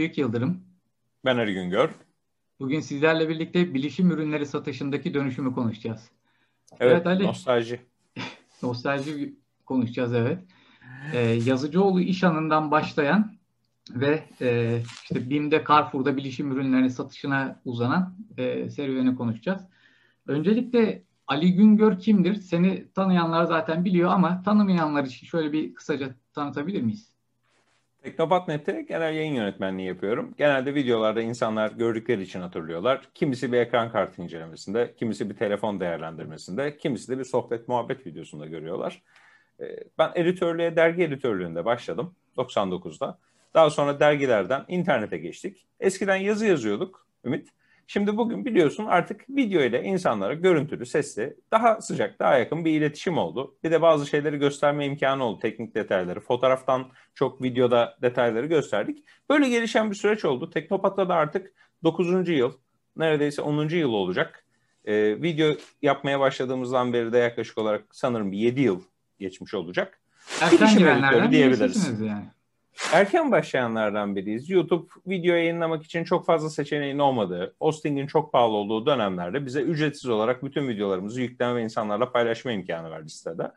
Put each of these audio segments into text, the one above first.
Büyük Yıldırım. Ben Ali Güngör. Bugün sizlerle birlikte bilişim ürünleri satışındaki dönüşümü konuşacağız. Evet, evet Ali. nostalji. nostalji konuşacağız, evet. Ee, Yazıcıoğlu iş anından başlayan ve e, işte BİM'de, Carrefour'da bilişim ürünleri satışına uzanan e, serüveni konuşacağız. Öncelikle Ali Güngör kimdir? Seni tanıyanlar zaten biliyor ama tanımayanlar için şöyle bir kısaca tanıtabilir miyiz? Teknopat.net'te genel yayın yönetmenliği yapıyorum. Genelde videolarda insanlar gördükleri için hatırlıyorlar. Kimisi bir ekran kartı incelemesinde, kimisi bir telefon değerlendirmesinde, kimisi de bir sohbet muhabbet videosunda görüyorlar. Ee, ben editörlüğe, dergi editörlüğünde başladım 99'da. Daha sonra dergilerden internete geçtik. Eskiden yazı yazıyorduk Ümit. Şimdi bugün biliyorsun artık video ile insanlara görüntülü, sesli daha sıcak, daha yakın bir iletişim oldu. Bir de bazı şeyleri gösterme imkanı oldu, teknik detayları. Fotoğraftan çok videoda detayları gösterdik. Böyle gelişen bir süreç oldu. Teknopat'ta da artık 9. yıl, neredeyse 10. yıl olacak. Ee, video yapmaya başladığımızdan beri de yaklaşık olarak sanırım bir 7 yıl geçmiş olacak. Erken girenlerden diyebiliriz. yani. Erken başlayanlardan biriyiz. YouTube video yayınlamak için çok fazla seçeneğin olmadığı, hostingin çok pahalı olduğu dönemlerde bize ücretsiz olarak bütün videolarımızı yükleme ve insanlarla paylaşma imkanı verdi sitede.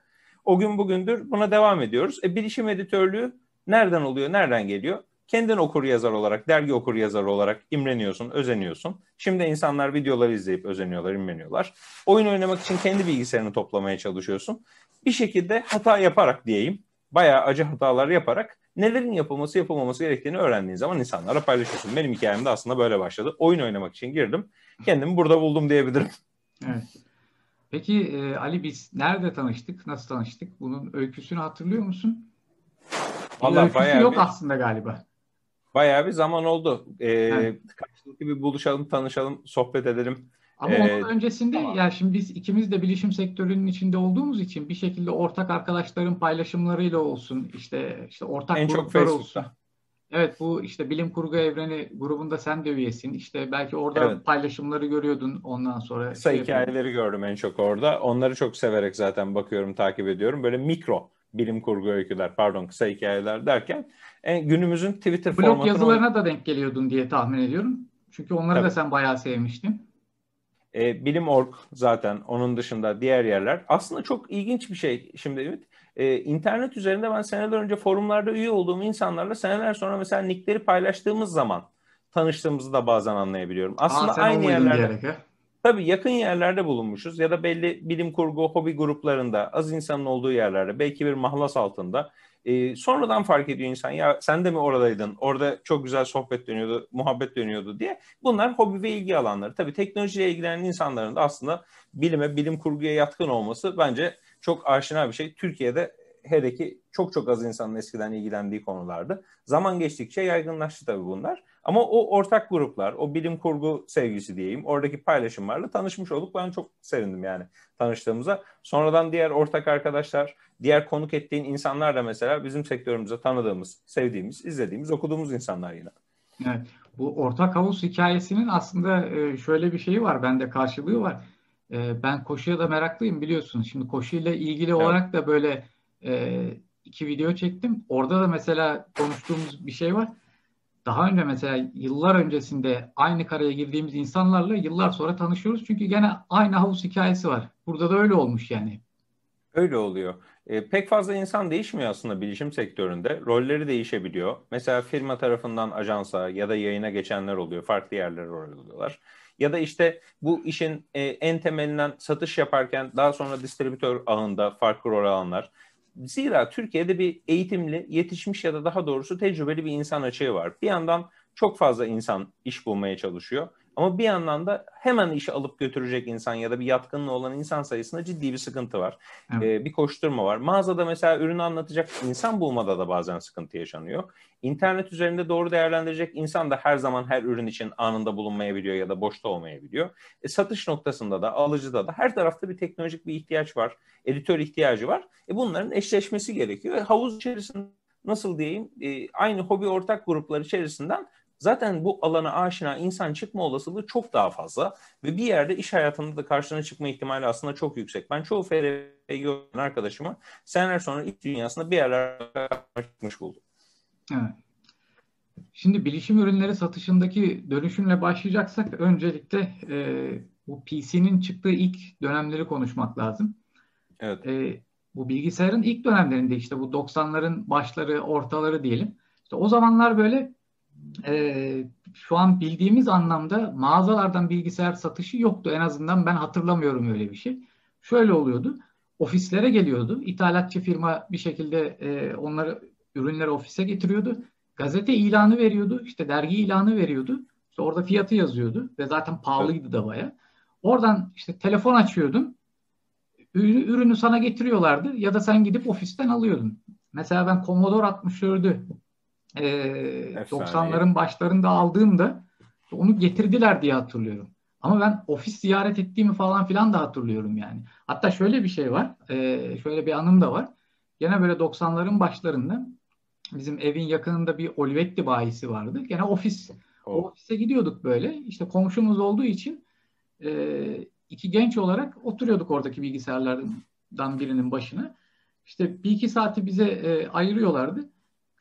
O gün bugündür buna devam ediyoruz. E, bilişim editörlüğü nereden oluyor, nereden geliyor? Kendin okur yazar olarak, dergi okur yazar olarak imreniyorsun, özeniyorsun. Şimdi insanlar videoları izleyip özeniyorlar, imreniyorlar. Oyun oynamak için kendi bilgisayarını toplamaya çalışıyorsun. Bir şekilde hata yaparak diyeyim, bayağı acı hatalar yaparak nelerin yapılması yapılmaması gerektiğini öğrendiğin zaman insanlara paylaşıyorsun. Benim hikayem de aslında böyle başladı. Oyun oynamak için girdim. Kendimi burada buldum diyebilirim. Evet. Peki e, Ali biz nerede tanıştık? Nasıl tanıştık? Bunun öyküsünü hatırlıyor musun? Valla bayağı yok bir, aslında galiba. Bayağı bir zaman oldu. Ee, evet. Karşılıklı bir buluşalım, tanışalım, sohbet edelim. Ama ee, onun öncesinde tamam. ya şimdi biz ikimiz de bilişim sektörünün içinde olduğumuz için bir şekilde ortak arkadaşların paylaşımlarıyla olsun işte işte ortak en gruplar çok olsun. Evet bu işte bilim kurgu evreni grubunda sen de üyesin. İşte belki orada evet. paylaşımları görüyordun ondan sonra. Kısa şey hikayeleri yapayım. gördüm en çok orada. Onları çok severek zaten bakıyorum, takip ediyorum. Böyle mikro bilim kurgu öyküler, pardon kısa hikayeler derken en, günümüzün Twitter Blog formatına... yazılarına da denk geliyordun diye tahmin ediyorum. Çünkü onları Tabii. da sen bayağı sevmiştin. E, Bilim.org zaten onun dışında diğer yerler. Aslında çok ilginç bir şey şimdi Ümit. E, internet üzerinde ben seneler önce forumlarda üye olduğum insanlarla seneler sonra mesela nickleri paylaştığımız zaman tanıştığımızı da bazen anlayabiliyorum. Aslında Aa, aynı yerlerde. Diyerek, Tabii yakın yerlerde bulunmuşuz ya da belli bilim kurgu hobi gruplarında az insanın olduğu yerlerde belki bir mahlas altında e, sonradan fark ediyor insan ya sen de mi oradaydın? Orada çok güzel sohbet dönüyordu, muhabbet dönüyordu diye. Bunlar hobi ve ilgi alanları. Tabii teknolojiyle ilgilenen insanların da aslında bilime, bilim kurguya yatkın olması bence çok aşina bir şey. Türkiye'de hele ki çok çok az insanın eskiden ilgilendiği konulardı. Zaman geçtikçe yaygınlaştı tabii bunlar. Ama o ortak gruplar, o bilim kurgu sevgisi diyeyim, oradaki paylaşımlarla tanışmış olduk. Ben çok sevindim yani tanıştığımıza. Sonradan diğer ortak arkadaşlar, diğer konuk ettiğin insanlar da mesela bizim sektörümüzde tanıdığımız, sevdiğimiz, izlediğimiz, okuduğumuz insanlar yine. Evet. Bu ortak havuz hikayesinin aslında e, şöyle bir şeyi var, bende karşılığı var. E, ben koşuya da meraklıyım biliyorsun. Şimdi koşuyla ilgili evet. olarak da böyle e, iki video çektim. Orada da mesela konuştuğumuz bir şey var daha önce mesela yıllar öncesinde aynı karaya girdiğimiz insanlarla yıllar sonra tanışıyoruz. Çünkü gene aynı havuz hikayesi var. Burada da öyle olmuş yani. Öyle oluyor. E, pek fazla insan değişmiyor aslında bilişim sektöründe. Rolleri değişebiliyor. Mesela firma tarafından ajansa ya da yayına geçenler oluyor. Farklı yerlere rol alıyorlar. Ya da işte bu işin e, en temelinden satış yaparken daha sonra distribütör ağında farklı rol alanlar. Zira Türkiye'de bir eğitimli, yetişmiş ya da daha doğrusu tecrübeli bir insan açığı var. Bir yandan çok fazla insan iş bulmaya çalışıyor. Ama bir yandan da hemen işi alıp götürecek insan ya da bir yatkınlığı olan insan sayısında ciddi bir sıkıntı var. Evet. Ee, bir koşturma var. Mağazada mesela ürünü anlatacak insan bulmada da bazen sıkıntı yaşanıyor. İnternet üzerinde doğru değerlendirecek insan da her zaman her ürün için anında bulunmayabiliyor ya da boşta olmayabiliyor. E, satış noktasında da alıcıda da her tarafta bir teknolojik bir ihtiyaç var. Editör ihtiyacı var. E, bunların eşleşmesi gerekiyor. Havuz içerisinde nasıl diyeyim e, aynı hobi ortak gruplar içerisinden zaten bu alana aşina insan çıkma olasılığı çok daha fazla ve bir yerde iş hayatında da karşına çıkma ihtimali aslında çok yüksek. Ben çoğu FRP'yi gören arkadaşımı seneler sonra iş dünyasında bir yerlerde çıkmış buldum. Evet. Şimdi bilişim ürünleri satışındaki dönüşümle başlayacaksak öncelikle e, bu PC'nin çıktığı ilk dönemleri konuşmak lazım. Evet. E, bu bilgisayarın ilk dönemlerinde işte bu 90'ların başları, ortaları diyelim. İşte o zamanlar böyle e, şu an bildiğimiz anlamda mağazalardan bilgisayar satışı yoktu. En azından ben hatırlamıyorum öyle bir şey. Şöyle oluyordu. Ofislere geliyordu. İthalatçı firma bir şekilde e, onları ürünleri ofise getiriyordu. Gazete ilanı veriyordu. işte dergi ilanı veriyordu. İşte orada fiyatı yazıyordu ve zaten pahalıydı da baya. Oradan işte telefon açıyordum. Ürünü sana getiriyorlardı ya da sen gidip ofisten alıyordun. Mesela ben Commodore 64'ü e, 90'ların başlarında aldığımda onu getirdiler diye hatırlıyorum. Ama ben ofis ziyaret ettiğimi falan filan da hatırlıyorum yani. Hatta şöyle bir şey var. E, şöyle bir anım da var. Gene böyle 90'ların başlarında bizim evin yakınında bir Olivetti bayisi vardı. Gene ofis. Oh. O ofise gidiyorduk böyle. İşte komşumuz olduğu için e, iki genç olarak oturuyorduk oradaki bilgisayarlardan birinin başına. İşte bir iki saati bize e, ayırıyorlardı.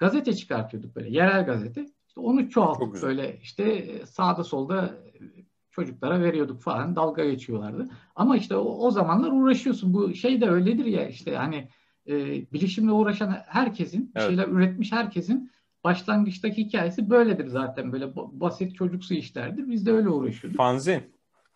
Gazete çıkartıyorduk böyle. Yerel gazete. İşte onu çoğaltıp böyle işte e, sağda solda çocuklara veriyorduk falan. Dalga geçiyorlardı. Ama işte o, o zamanlar uğraşıyorsun. Bu şey de öyledir ya işte hani e, bilişimle uğraşan herkesin, evet. şeyler üretmiş herkesin başlangıçtaki hikayesi böyledir zaten. Böyle basit çocuksu işlerdir. Biz de öyle uğraşıyorduk. Fanzin.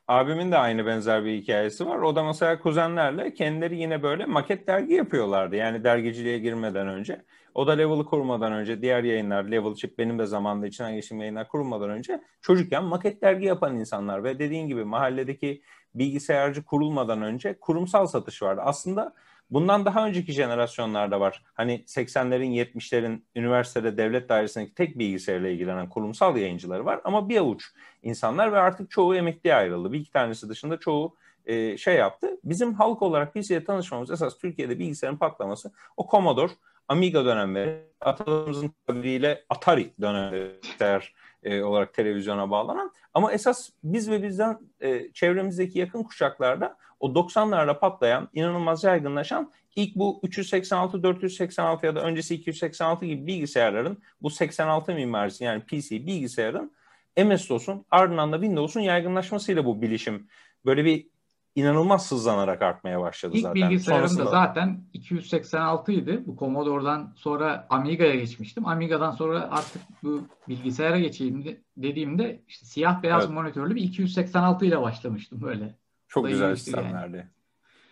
Abimin de aynı benzer bir hikayesi var. O da mesela kuzenlerle kendileri yine böyle maket dergi yapıyorlardı. Yani dergiciliğe girmeden önce. O da Level'ı kurmadan önce diğer yayınlar, Level Chip benim de zamanında içinden geçtiğim yayınlar kurulmadan önce çocukken maket dergi yapan insanlar ve dediğin gibi mahalledeki bilgisayarcı kurulmadan önce kurumsal satış vardı. Aslında Bundan daha önceki jenerasyonlarda var. Hani 80'lerin 70'lerin üniversitede devlet dairesindeki tek bilgisayarla ilgilenen kurumsal yayıncıları var. Ama bir avuç insanlar ve artık çoğu emekliye ayrıldı. Bir iki tanesi dışında çoğu e, şey yaptı. Bizim halk olarak PC'ye tanışmamız esas Türkiye'de bilgisayarın patlaması o Commodore, Amiga dönemleri, atalarımızın tabiriyle Atari dönemleri e, olarak televizyona bağlanan. Ama esas biz ve bizden e, çevremizdeki yakın kuşaklarda o 90'larda patlayan, inanılmaz yaygınlaşan ilk bu 386, 486 ya da öncesi 286 gibi bilgisayarların bu 86 mimarisi yani PC bilgisayarın MS-DOS'un ardından da Windows'un yaygınlaşmasıyla bu bilişim böyle bir inanılmaz hızlanarak artmaya başladı İlk zaten. İlk bilgisayarım Sonrasında... da zaten 286 idi. Bu Commodore'dan sonra Amiga'ya geçmiştim. Amiga'dan sonra artık bu bilgisayara geçeyim dediğimde işte siyah beyaz evet. monitörlü bir 286 ile başlamıştım böyle. Çok güzel sistemlerdi. Yani.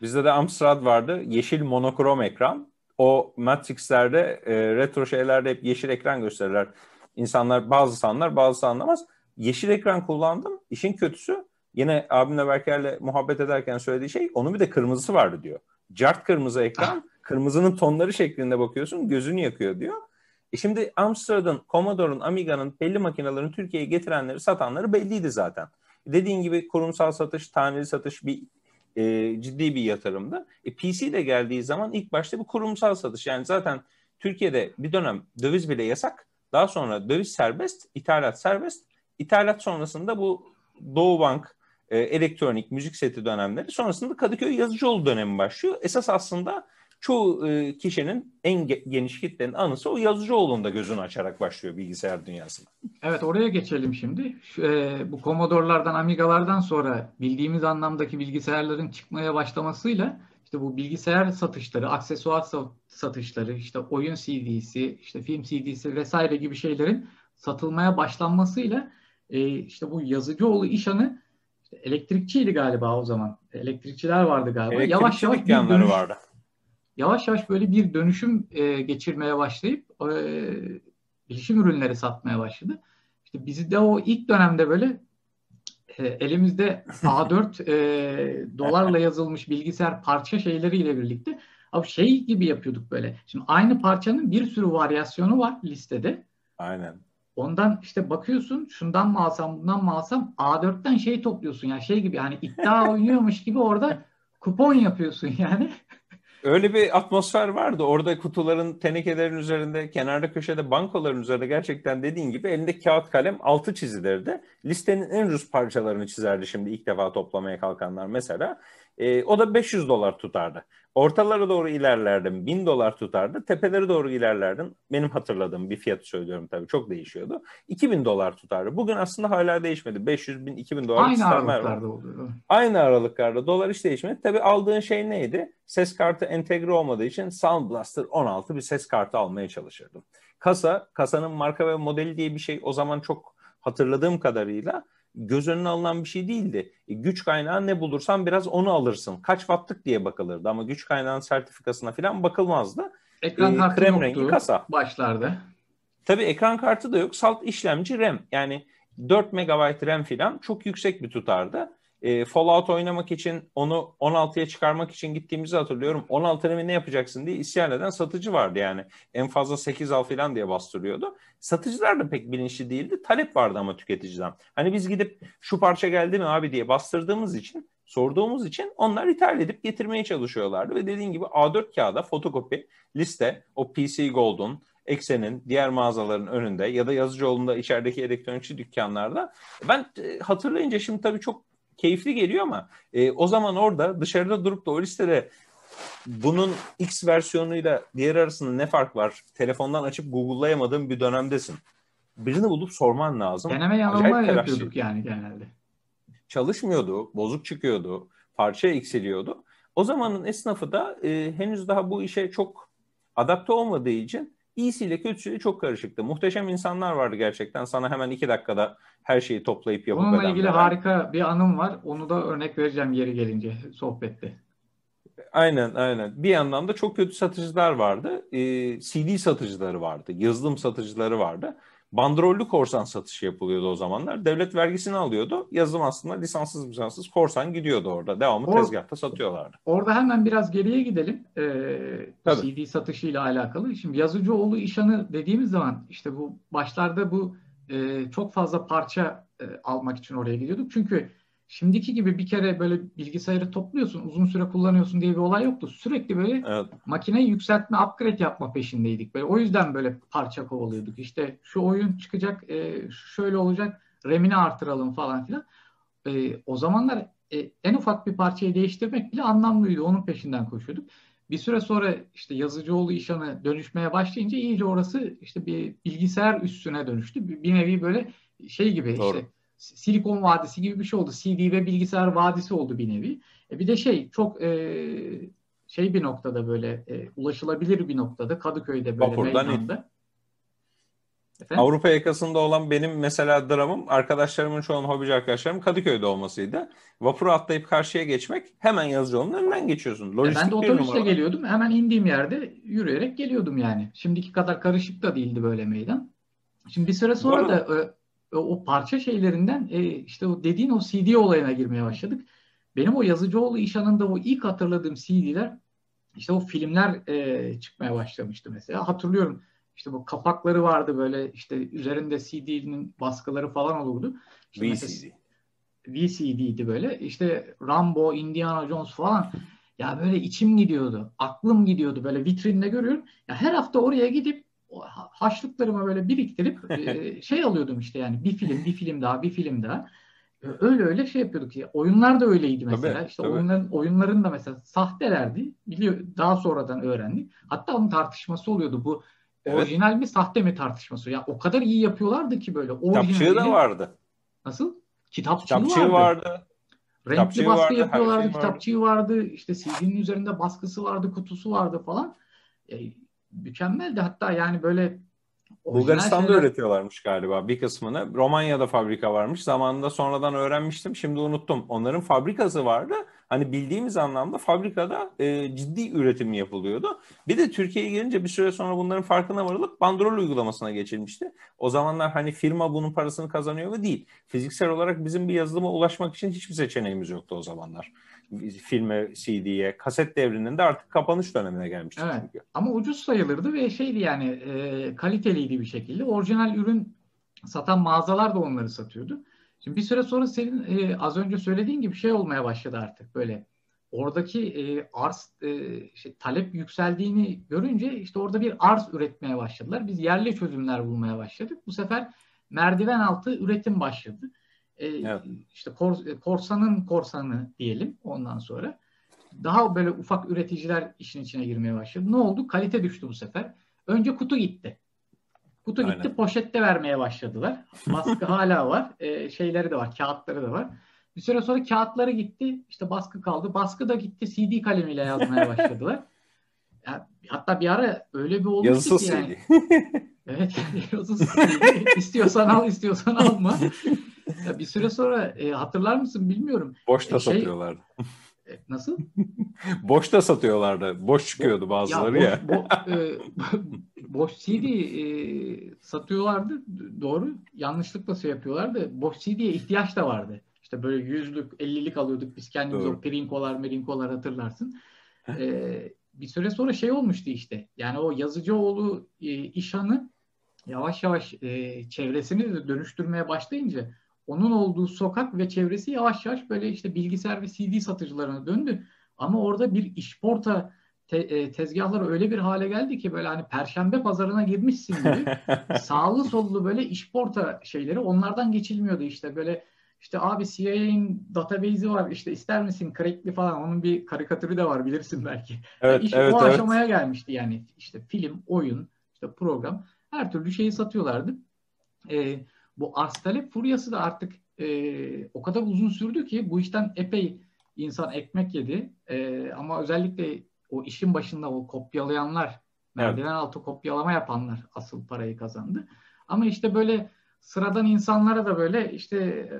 Bizde de Amstrad vardı. Yeşil monokrom ekran. O Matrix'lerde, e, retro şeylerde hep yeşil ekran gösterirler. İnsanlar bazı sanlar bazı anlamaz. Yeşil ekran kullandım. İşin kötüsü yine abimle Berker'le muhabbet ederken söylediği şey onun bir de kırmızısı vardı diyor. Cart kırmızı ekran. kırmızının tonları şeklinde bakıyorsun gözünü yakıyor diyor. E şimdi Amstrad'ın, Commodore'un, Amiga'nın belli makinelerini Türkiye'ye getirenleri, satanları belliydi zaten. Dediğin gibi kurumsal satış, taneli satış bir e, ciddi bir yatırımdı. E, PC de geldiği zaman ilk başta bu kurumsal satış. Yani zaten Türkiye'de bir dönem döviz bile yasak. Daha sonra döviz serbest, ithalat serbest. İthalat sonrasında bu Doğu Bank, e, elektronik, müzik seti dönemleri. Sonrasında Kadıköy Yazıcıoğlu dönemi başlıyor. Esas aslında çoğu e, kişinin en geniş kitlenin anısı o Yazıcıoğlu'nda gözünü açarak başlıyor bilgisayar dünyasına. Evet oraya geçelim şimdi. Şu, e, bu Commodore'lardan, Amiga'lardan sonra bildiğimiz anlamdaki bilgisayarların çıkmaya başlamasıyla işte bu bilgisayar satışları, aksesuar satışları, işte oyun CD'si, işte film CD'si vesaire gibi şeylerin satılmaya başlanmasıyla e, işte bu Yazıcıoğlu işanı işte elektrikçiydi galiba o zaman. Elektrikçiler vardı galiba. Elektrikçi yavaş yavaş bir dönüş, vardı yavaş yavaş böyle bir dönüşüm e, geçirmeye başlayıp e, bilişim ürünleri satmaya başladı. İşte bizi de o ilk dönemde böyle e, elimizde A4 e, dolarla yazılmış bilgisayar parça şeyleriyle birlikte abi şey gibi yapıyorduk böyle. Şimdi aynı parçanın bir sürü varyasyonu var listede. Aynen. Ondan işte bakıyorsun şundan mı alsam bundan mı alsam A4'ten şey topluyorsun ya yani şey gibi hani iddia oynuyormuş gibi orada kupon yapıyorsun yani. Öyle bir atmosfer vardı. Orada kutuların, tenekelerin üzerinde, kenarda köşede bankoların üzerinde gerçekten dediğin gibi elinde kağıt kalem altı çizilirdi. Listenin en ucuz parçalarını çizerdi şimdi ilk defa toplamaya kalkanlar mesela. E, o da 500 dolar tutardı. Ortalara doğru ilerlerdim 1000 dolar tutardı. Tepeleri doğru ilerlerdim. Benim hatırladığım bir fiyatı söylüyorum tabii çok değişiyordu. 2000 dolar tutardı. Bugün aslında hala değişmedi. 500 bin 2000 dolar Aynı aralıklarda oluyor. Aynı aralıklarda dolar hiç değişmedi. Tabii aldığın şey neydi? Ses kartı entegre olmadığı için Sound Blaster 16 bir ses kartı almaya çalışırdım. Kasa, kasanın marka ve modeli diye bir şey o zaman çok hatırladığım kadarıyla göz önüne alınan bir şey değildi. E, güç kaynağı ne bulursan biraz onu alırsın. Kaç wattlık diye bakılırdı ama güç kaynağının sertifikasına falan bakılmazdı. Ekran e, kartı krem yoktu rengi kasa. başlarda. Tabii ekran kartı da yok. Salt işlemci RAM. Yani 4 MB RAM falan çok yüksek bir tutardı e, Fallout oynamak için onu 16'ya çıkarmak için gittiğimizi hatırlıyorum. 16 RAM'i ne yapacaksın diye isyan eden satıcı vardı yani. En fazla 8 al falan diye bastırıyordu. Satıcılar da pek bilinçli değildi. Talep vardı ama tüketiciden. Hani biz gidip şu parça geldi mi abi diye bastırdığımız için sorduğumuz için onlar ithal edip getirmeye çalışıyorlardı. Ve dediğin gibi A4 kağıda fotokopi, liste, o PC Gold'un, Eksen'in diğer mağazaların önünde ya da Yazıcıoğlu'nda içerideki elektronikçi dükkanlarda. Ben e, hatırlayınca şimdi tabii çok keyifli geliyor ama e, o zaman orada dışarıda durup da o listede bunun X versiyonuyla diğer arasında ne fark var? Telefondan açıp Google'layamadığın bir dönemdesin. Birini bulup sorman lazım. Deneme yanılma yapıyorduk yani genelde. Çalışmıyordu, bozuk çıkıyordu, parça eksiliyordu. O zamanın esnafı da e, henüz daha bu işe çok adapte olmadığı için iyisiyle kötüsüyle çok karışıktı. Muhteşem insanlar vardı gerçekten. Sana hemen iki dakikada her şeyi toplayıp yapıp Bununla ilgili harika bir anım var. Onu da örnek vereceğim yeri gelince sohbette. Aynen aynen. Bir yandan da çok kötü satıcılar vardı. Ee, CD satıcıları vardı. Yazılım satıcıları vardı. Bandrollü korsan satışı yapılıyordu o zamanlar. Devlet vergisini alıyordu. Yazılım aslında lisanssız lisanssız korsan gidiyordu orada. Devamlı Or- tezgahta satıyorlardı. Orada hemen biraz geriye gidelim. Ee, CD satışıyla alakalı. Şimdi Yazıcıoğlu işanı dediğimiz zaman işte bu başlarda bu e, çok fazla parça e, almak için oraya gidiyorduk. Çünkü şimdiki gibi bir kere böyle bilgisayarı topluyorsun, uzun süre kullanıyorsun diye bir olay yoktu. Sürekli böyle evet. makineyi yükseltme, upgrade yapma peşindeydik. Böyle o yüzden böyle parça kovalıyorduk. İşte şu oyun çıkacak, e, şöyle olacak, RAM'ini artıralım falan filan. E, o zamanlar e, en ufak bir parçayı değiştirmek bile anlamlıydı. Onun peşinden koşuyorduk. Bir süre sonra işte Yazıcıoğlu işanı dönüşmeye başlayınca iyice orası işte bir bilgisayar üstüne dönüştü. Bir, bir nevi böyle şey gibi Doğru. işte Silikon Vadisi gibi bir şey oldu. CD ve bilgisayar vadisi oldu bir nevi. E bir de şey çok e, şey bir noktada böyle e, ulaşılabilir bir noktada Kadıköy'de böyle Vapurdan meydanda. Efendim? Avrupa yakasında olan benim mesela dramım arkadaşlarımın çoğunun hobici arkadaşlarım Kadıköy'de olmasıydı. Vapuru atlayıp karşıya geçmek hemen Yazıcıoğlu'nun önünden geçiyorsun. Lojistik ben de otobüsle geliyordum. Hemen indiğim yerde yürüyerek geliyordum yani. Şimdiki kadar karışık da değildi böyle meydan. Şimdi bir süre sonra da e, o parça şeylerinden e, işte o dediğin o CD olayına girmeye başladık. Benim o Yazıcıoğlu işanında o ilk hatırladığım CD'ler işte o filmler e, çıkmaya başlamıştı mesela. Hatırlıyorum işte bu kapakları vardı böyle işte üzerinde CD'nin baskıları falan olurdu. İşte VCD. VCD'ydi böyle. İşte Rambo, Indiana Jones falan. Ya böyle içim gidiyordu. Aklım gidiyordu. Böyle vitrinde görüyorum. Ya her hafta oraya gidip haşlıklarımı böyle biriktirip e, şey alıyordum işte yani bir film, bir film daha, bir film daha. E, öyle öyle şey yapıyorduk ya. Oyunlar da öyleydi mesela. Tabii, işte tabii. oyunların oyunların da mesela sahtelerdi. Biliyor daha sonradan öğrendik. Hatta onun tartışması oluyordu. Bu Evet. Orijinal mi sahte mi tartışması. Ya o kadar iyi yapıyorlardı ki böyle. Kitapçığı da vardı. Nasıl? Kitapçığı, kitapçığı vardı. vardı. Renkli kitapçığı baskı vardı, yapıyorlardı. Şey kitapçığı vardı. vardı. İşte CD'nin üzerinde baskısı vardı, kutusu vardı falan. E, mükemmeldi. Hatta yani böyle Bulgaristan'da şeyler... üretiyorlarmış galiba bir kısmını. Romanya'da fabrika varmış. Zamanında sonradan öğrenmiştim. Şimdi unuttum. Onların fabrikası vardı. Hani bildiğimiz anlamda fabrikada e, ciddi üretim yapılıyordu. Bir de Türkiye'ye gelince bir süre sonra bunların farkına varılıp bandrol uygulamasına geçilmişti. O zamanlar hani firma bunun parasını kazanıyor mu değil. Fiziksel olarak bizim bir yazılıma ulaşmak için hiçbir seçeneğimiz yoktu o zamanlar filme, CD'ye, kaset devrinin de artık kapanış dönemine gelmiştik evet. çünkü. Ama ucuz sayılırdı ve şeydi yani e, kaliteliydi bir şekilde. Orijinal ürün satan mağazalar da onları satıyordu. Şimdi bir süre sonra senin e, az önce söylediğin gibi şey olmaya başladı artık böyle. Oradaki e, arz e, şey, talep yükseldiğini görünce işte orada bir arz üretmeye başladılar. Biz yerli çözümler bulmaya başladık. Bu sefer merdiven altı üretim başladı. E, evet. işte kor, korsanın korsanı diyelim ondan sonra. daha böyle ufak üreticiler işin içine girmeye başladı. Ne oldu? Kalite düştü bu sefer. Önce kutu gitti. Kutu Aynen. gitti poşette vermeye başladılar. Baskı hala var. E, şeyleri de var. Kağıtları da var. Bir süre sonra kağıtları gitti. İşte baskı kaldı. Baskı da gitti. CD kalemiyle yazmaya başladılar. Ya, hatta bir ara öyle bir olmuştu Yazısız ki yani. evet. Yazısız CD. İstiyorsan al, istiyorsan alma. Ya bir süre sonra e, hatırlar mısın bilmiyorum. Boşta e, şey, satıyorlardı. E, nasıl? Boşta satıyorlardı. Boş çıkıyordu bazıları ya. Boş, ya. Bo, e, boş CD e, satıyorlardı. Doğru. Yanlışlıkla şey yapıyorlardı. Boş CD'ye ihtiyaç da vardı. İşte böyle yüzlük, ellilik alıyorduk biz kendimiz Doğru. o prinkolar, merinkolar hatırlarsın. ee, bir süre sonra şey olmuştu işte. Yani o Yazıcıoğlu e, İşhan'ı yavaş yavaş e, çevresini de dönüştürmeye başlayınca onun olduğu sokak ve çevresi yavaş yavaş böyle işte bilgisayar ve CD satıcılarına döndü. Ama orada bir işporta te, e, tezgahları öyle bir hale geldi ki böyle hani perşembe pazarına girmişsin gibi sağlı sollu böyle işporta şeyleri onlardan geçilmiyordu işte böyle işte abi CIA'nin database'i var işte ister misin crackli falan onun bir karikatürü de var bilirsin belki. Evet, yani iş, evet, o evet. aşamaya gelmişti yani işte film, oyun, işte program her türlü şeyi satıyorlardı. Ee, bu arz talep furyası da artık e, o kadar uzun sürdü ki bu işten epey insan ekmek yedi. E, ama özellikle o işin başında o kopyalayanlar, merdiven evet. altı kopyalama yapanlar asıl parayı kazandı. Ama işte böyle sıradan insanlara da böyle işte e,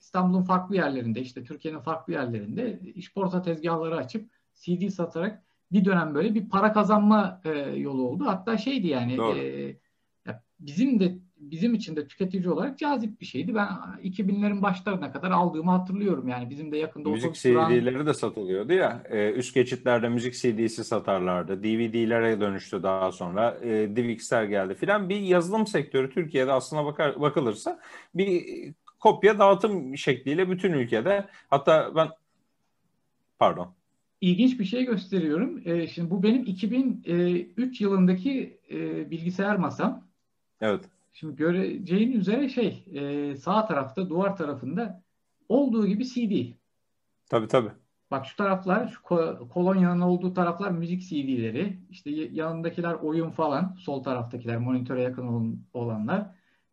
İstanbul'un farklı yerlerinde, işte Türkiye'nin farklı yerlerinde işporta tezgahları açıp CD satarak bir dönem böyle bir para kazanma e, yolu oldu. Hatta şeydi yani e, bizim de bizim için de tüketici olarak cazip bir şeydi. Ben 2000'lerin başlarına kadar aldığımı hatırlıyorum. Yani bizim de yakında müzik CD'leri duran... de satılıyordu ya. E, üst geçitlerde müzik CD'si satarlardı. DVD'lere dönüştü daha sonra. E, DivX'ler geldi filan. Bir yazılım sektörü Türkiye'de aslına bakar, bakılırsa bir kopya dağıtım şekliyle bütün ülkede. Hatta ben pardon. İlginç bir şey gösteriyorum. E, şimdi bu benim 2003 yılındaki e, bilgisayar masam. Evet. Şimdi göreceğin üzere şey e, sağ tarafta duvar tarafında olduğu gibi CD. Tabii tabii. Bak şu taraflar şu kolonyanın olduğu taraflar müzik CD'leri. İşte yanındakiler oyun falan. Sol taraftakiler monitöre yakın olanlar.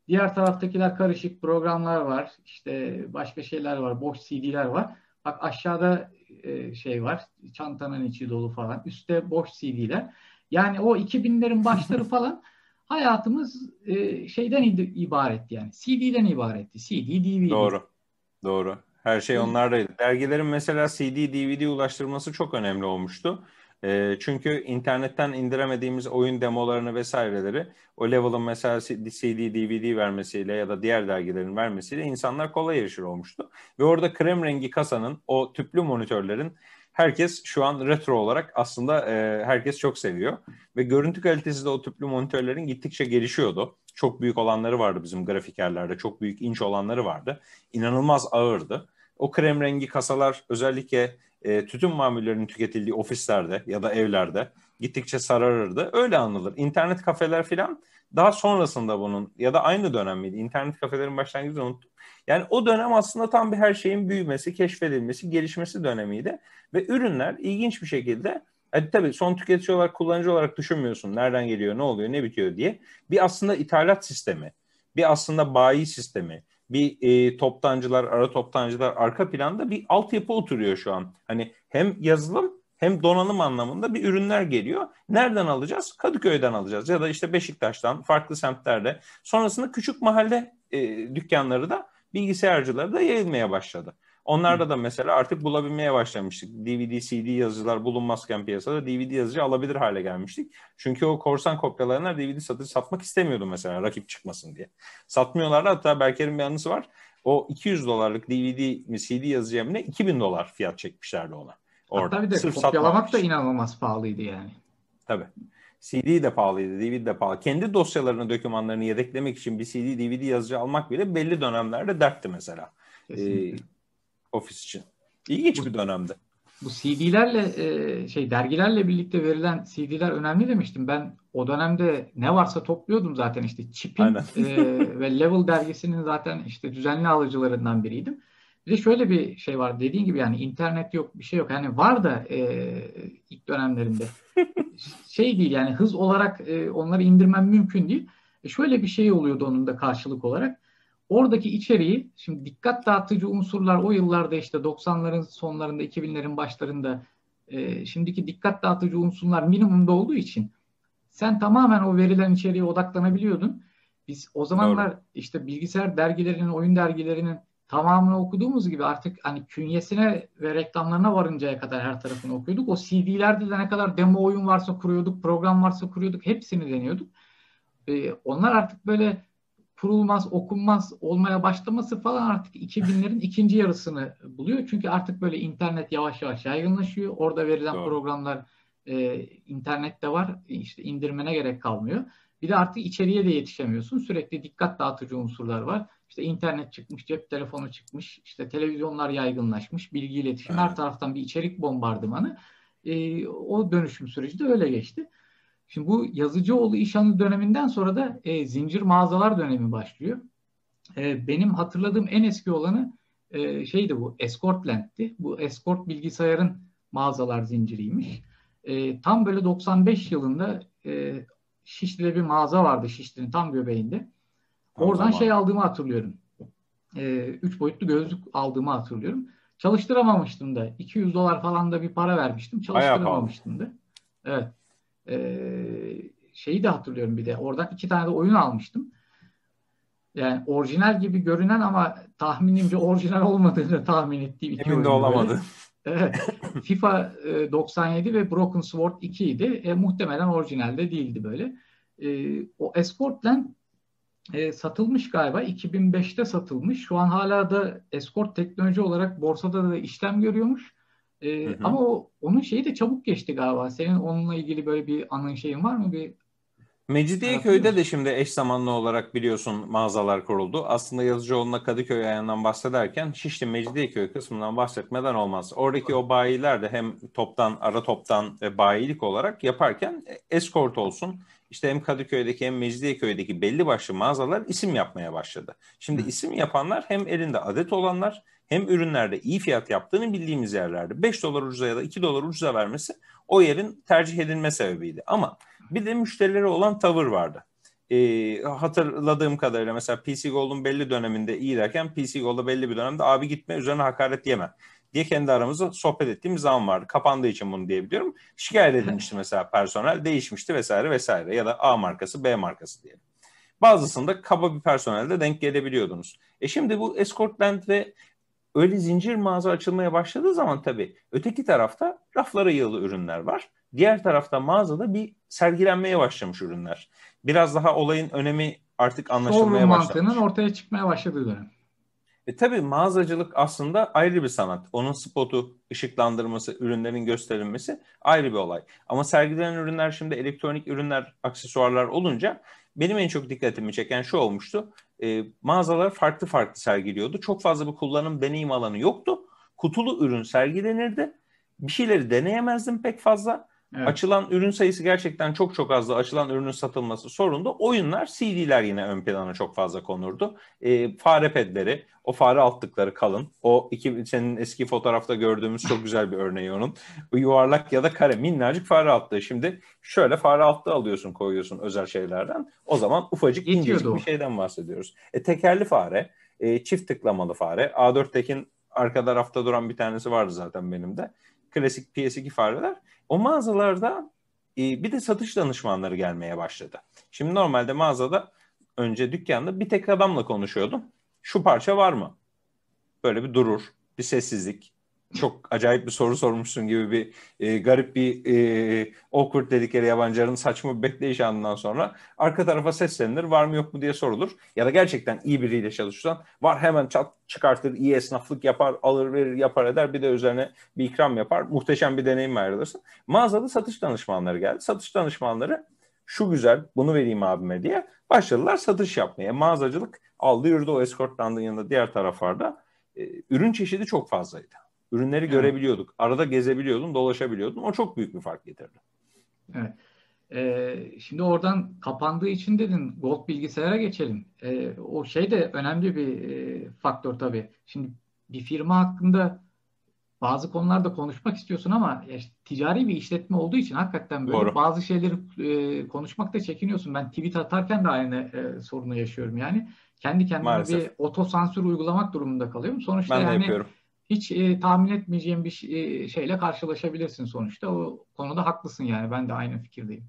Diğer taraftakiler karışık programlar var. İşte başka şeyler var. Boş CD'ler var. Bak aşağıda e, şey var. Çantanın içi dolu falan. Üstte boş CD'ler. Yani o 2000'lerin başları falan hayatımız e, şeyden ibaretti yani. CD'den ibaretti. CD, DVD. Doğru. Doğru. Her şey onlardaydı. Dergilerin mesela CD, DVD ulaştırması çok önemli olmuştu. E, çünkü internetten indiremediğimiz oyun demolarını vesaireleri o level'ın mesela CD, DVD vermesiyle ya da diğer dergilerin vermesiyle insanlar kolay erişir olmuştu. Ve orada krem rengi kasanın o tüplü monitörlerin herkes şu an retro olarak aslında e, herkes çok seviyor. Ve görüntü kalitesi de o tüplü monitörlerin gittikçe gelişiyordu. Çok büyük olanları vardı bizim grafikerlerde. Çok büyük inç olanları vardı. İnanılmaz ağırdı. O krem rengi kasalar özellikle e, tütün mamullerinin tüketildiği ofislerde ya da evlerde gittikçe sararırdı. Öyle anılır. İnternet kafeler filan daha sonrasında bunun ya da aynı dönem miydi? İnternet kafelerin başlangıcını unuttum. Yani o dönem aslında tam bir her şeyin büyümesi, keşfedilmesi, gelişmesi dönemiydi. Ve ürünler ilginç bir şekilde Hadi tabii son tüketici olarak, kullanıcı olarak düşünmüyorsun. Nereden geliyor, ne oluyor, ne bitiyor diye. Bir aslında ithalat sistemi, bir aslında bayi sistemi, bir e, toptancılar, ara toptancılar arka planda bir altyapı oturuyor şu an. Hani hem yazılım hem donanım anlamında bir ürünler geliyor. Nereden alacağız? Kadıköy'den alacağız ya da işte Beşiktaş'tan, farklı semtlerde. Sonrasında küçük mahalle e, dükkanları da bilgisayarcıları da yayılmaya başladı. Onlarda da mesela artık bulabilmeye başlamıştık. DVD, CD yazıcılar bulunmazken piyasada DVD yazıcı alabilir hale gelmiştik. Çünkü o korsan kopyalarına DVD satıcı satmak istemiyordu mesela rakip çıkmasın diye. Satmıyorlardı hatta Berker'in bir anısı var. O 200 dolarlık DVD mi CD yazıcı ne 2000 dolar fiyat çekmişlerdi ona. Orada. Hatta bir de Sırf kopyalamak da inanılmaz pahalıydı yani. Tabii. CD de pahalıydı, DVD de pahalı. Kendi dosyalarını, dokümanlarını yedeklemek için bir CD, DVD yazıcı almak bile belli dönemlerde dertti mesela. Ee, ofis için. İlginç bir dönemde. Bu CD'lerle e, şey dergilerle birlikte verilen CD'ler önemli demiştim. Ben o dönemde ne varsa topluyordum zaten işte Chip'in e, ve Level dergisinin zaten işte düzenli alıcılarından biriydim. Bir de şöyle bir şey var. Dediğin gibi yani internet yok, bir şey yok. Yani var da e, ilk dönemlerinde. şey değil yani hız olarak e, onları indirmem mümkün değil. E, şöyle bir şey oluyordu onun da karşılık olarak. Oradaki içeriği, şimdi dikkat dağıtıcı unsurlar o yıllarda işte 90'ların sonlarında, 2000'lerin başlarında e, şimdiki dikkat dağıtıcı unsurlar minimumda olduğu için sen tamamen o verilen içeriğe odaklanabiliyordun. Biz o zamanlar Doğru. işte bilgisayar dergilerinin, oyun dergilerinin tamamını okuduğumuz gibi artık hani künyesine ve reklamlarına varıncaya kadar her tarafını okuyorduk. O CD'lerde de ne kadar demo oyun varsa kuruyorduk, program varsa kuruyorduk, hepsini deniyorduk. Ee, onlar artık böyle kurulmaz, okunmaz olmaya başlaması falan artık 2000'lerin ikinci yarısını buluyor. Çünkü artık böyle internet yavaş yavaş yaygınlaşıyor. Orada verilen Doğru. programlar e, internette var. İşte indirmene gerek kalmıyor. Bir de artık içeriye de yetişemiyorsun. Sürekli dikkat dağıtıcı unsurlar var. İşte internet çıkmış, cep telefonu çıkmış, işte televizyonlar yaygınlaşmış, bilgi iletişim evet. her taraftan bir içerik bombardımanı. E, o dönüşüm süreci de öyle geçti. Şimdi bu Yazıcıoğlu İşhanı döneminden sonra da e, zincir mağazalar dönemi başlıyor. E, benim hatırladığım en eski olanı e, şeydi bu Escortland'ti. Bu Escort bilgisayarın mağazalar zinciriymiş. E, tam böyle 95 yılında e, Şişli'de bir mağaza vardı Şişli'nin tam göbeğinde. Oradan zaman. şey aldığımı hatırlıyorum. E, üç boyutlu gözlük aldığımı hatırlıyorum. Çalıştıramamıştım da. 200 dolar falan da bir para vermiştim. Çalıştıramamıştım da. Evet. E, şeyi de hatırlıyorum bir de. Oradan iki tane de oyun almıştım. Yani orijinal gibi görünen ama tahminimce orijinal olmadığını tahmin ettiğim iki Emin de olamadı. Böyle. Evet. FIFA 97 e, ve Broken Sword 2 idi. E, muhtemelen orijinalde değildi böyle. E, o Escortland e, satılmış galiba. 2005'te satılmış. Şu an hala da Escort teknoloji olarak borsada da işlem görüyormuş. E, hı hı. Ama o, onun şeyi de çabuk geçti galiba. Senin onunla ilgili böyle bir anın şeyin var mı? Bir Mecidiyeköy'de de şimdi eş zamanlı olarak biliyorsun mağazalar kuruldu. Aslında Yazıcıoğlu'na Kadıköy ayağından bahsederken Şişli Mecidiyeköy kısmından bahsetmeden olmaz. Oradaki o bayiler de hem toptan, ara toptan ve bayilik olarak yaparken eskort olsun. İşte hem Kadıköy'deki hem Mecidiyeköy'deki belli başlı mağazalar isim yapmaya başladı. Şimdi isim yapanlar hem elinde adet olanlar hem ürünlerde iyi fiyat yaptığını bildiğimiz yerlerde. 5 dolar ucuza ya da 2 dolar ucuza vermesi o yerin tercih edilme sebebiydi. Ama bir de müşterilere olan tavır vardı. Ee, hatırladığım kadarıyla mesela PC Gold'un belli döneminde iyi derken PC Gold'da belli bir dönemde abi gitme üzerine hakaret yeme diye kendi aramızda sohbet ettiğimiz zaman vardı. Kapandığı için bunu diyebiliyorum. Şikayet edilmişti mesela personel değişmişti vesaire vesaire ya da A markası B markası diyelim. Bazısında kaba bir personelde denk gelebiliyordunuz. E şimdi bu Escortland ve öyle zincir mağaza açılmaya başladığı zaman tabii öteki tarafta raflara yığılı ürünler var. Diğer tarafta mağazada bir sergilenmeye başlamış ürünler. Biraz daha olayın önemi artık anlaşılmaya başlamış. mantığının ortaya çıkmaya başladığı dönem. E tabii mağazacılık aslında ayrı bir sanat. Onun spotu, ışıklandırması, ürünlerin gösterilmesi ayrı bir olay. Ama sergilenen ürünler şimdi elektronik ürünler, aksesuarlar olunca benim en çok dikkatimi çeken şu olmuştu. E, mağazalar farklı farklı sergiliyordu. Çok fazla bir kullanım deneyim alanı yoktu. Kutulu ürün sergilenirdi. Bir şeyleri deneyemezdim pek fazla. Evet. Açılan ürün sayısı gerçekten çok çok azdı. Açılan ürünün satılması sorundu. Oyunlar, CD'ler yine ön plana çok fazla konurdu. E, fare pedleri, o fare altlıkları kalın. O iki senin eski fotoğrafta gördüğümüz çok güzel bir örneği onun. Bu yuvarlak ya da kare minnacık fare altlığı. Şimdi şöyle fare altlığı alıyorsun koyuyorsun özel şeylerden. O zaman ufacık incecik bir şeyden bahsediyoruz. E, tekerli fare, e, çift tıklamalı fare. A4'tekin arka tarafta duran bir tanesi vardı zaten benim de. Klasik PS2 fareler o mağazalarda e, bir de satış danışmanları gelmeye başladı. Şimdi normalde mağazada önce dükkanda bir tek adamla konuşuyordum. Şu parça var mı? Böyle bir durur, bir sessizlik çok acayip bir soru sormuşsun gibi bir e, garip bir e, awkward dedikleri yabancıların saçma bir bekleyiş anından sonra arka tarafa seslenilir var mı yok mu diye sorulur. Ya da gerçekten iyi biriyle çalışırsan var hemen çat çıkartır iyi esnaflık yapar alır verir yapar eder bir de üzerine bir ikram yapar muhteşem bir deneyim ayrılırsın. Mağazada satış danışmanları geldi. Satış danışmanları şu güzel bunu vereyim abime diye başladılar satış yapmaya. Mağazacılık aldı yürüdü o eskortlandığın yanında diğer taraflarda e, ürün çeşidi çok fazlaydı. Ürünleri evet. görebiliyorduk. Arada gezebiliyordun, dolaşabiliyordun. O çok büyük bir fark getirdi. Evet. Ee, şimdi oradan kapandığı için dedin Gold bilgisayara geçelim. Ee, o şey de önemli bir e, faktör tabii. Şimdi bir firma hakkında bazı konularda konuşmak istiyorsun ama ya işte ticari bir işletme olduğu için hakikaten böyle Doğru. bazı şeyleri e, konuşmakta çekiniyorsun. Ben tweet atarken de aynı e, sorunu yaşıyorum yani. Kendi kendime Maalesef. bir otosansür uygulamak durumunda kalıyorum. Sonuçta ben yani yapıyorum. Hiç e, tahmin etmeyeceğim bir e, şeyle karşılaşabilirsin sonuçta. O konuda haklısın yani. Ben de aynı fikirdeyim.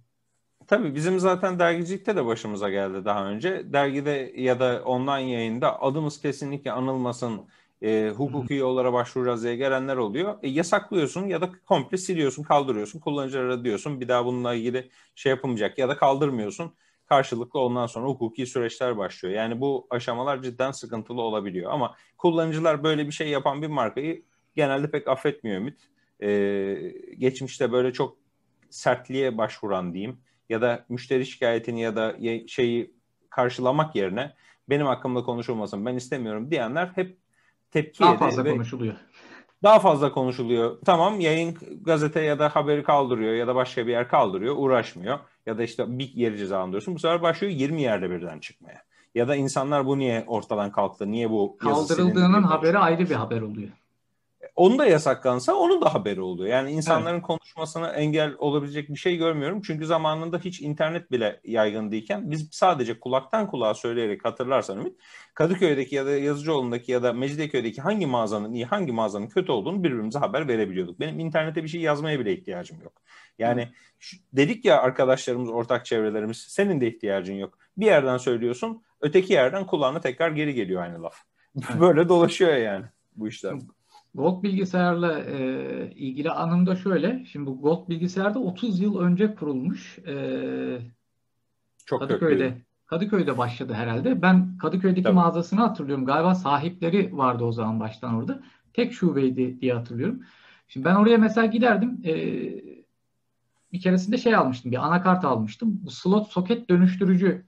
Tabii bizim zaten dergicilikte de başımıza geldi daha önce. Dergide ya da online yayında adımız kesinlikle anılmasın e, hukuki yollara başvuracağız diye gelenler oluyor. E, yasaklıyorsun ya da komple siliyorsun, kaldırıyorsun. Kullanıcılara diyorsun bir daha bununla ilgili şey yapılmayacak ya da kaldırmıyorsun. Karşılıklı ondan sonra hukuki süreçler başlıyor. Yani bu aşamalar cidden sıkıntılı olabiliyor. Ama kullanıcılar böyle bir şey yapan bir markayı genelde pek affetmiyor Ümit. Ee, geçmişte böyle çok sertliğe başvuran diyeyim ya da müşteri şikayetini ya da şeyi karşılamak yerine benim hakkımda konuşulmasın ben istemiyorum diyenler hep tepki Daha fazla konuşuluyor. Daha fazla konuşuluyor. Tamam yayın gazete ya da haberi kaldırıyor ya da başka bir yer kaldırıyor. Uğraşmıyor. Ya da işte bir yeri cezalandırıyorsun. Bu sefer başlıyor 20 yerde birden çıkmaya. Ya da insanlar bu niye ortadan kalktı? Niye bu Kaldırıldığının haberi ayrı bir haber oluyor onu da yasaklansa onun da haberi oluyor. Yani insanların evet. konuşmasına engel olabilecek bir şey görmüyorum. Çünkü zamanında hiç internet bile yaygın değilken biz sadece kulaktan kulağa söyleyerek hatırlarsan Ümit Kadıköy'deki ya da Yazıcıoğlu'ndaki ya da Mecidiyeköy'deki hangi mağazanın iyi hangi mağazanın kötü olduğunu birbirimize haber verebiliyorduk. Benim internete bir şey yazmaya bile ihtiyacım yok. Yani şu, dedik ya arkadaşlarımız, ortak çevrelerimiz senin de ihtiyacın yok. Bir yerden söylüyorsun öteki yerden kulağına tekrar geri geliyor aynı laf. Böyle dolaşıyor yani bu işler. Gold bilgisayarla e, ilgili anım da şöyle. Şimdi bu Gold bilgisayarda 30 yıl önce kurulmuş. E, Çok Kadıköy'de köklü. Kadıköy'de başladı herhalde. Ben Kadıköy'deki Tabii. mağazasını hatırlıyorum. Galiba sahipleri vardı o zaman baştan orada. Tek şubeydi diye hatırlıyorum. Şimdi ben oraya mesela giderdim. E, bir keresinde şey almıştım. Bir anakart almıştım. Bu slot soket dönüştürücü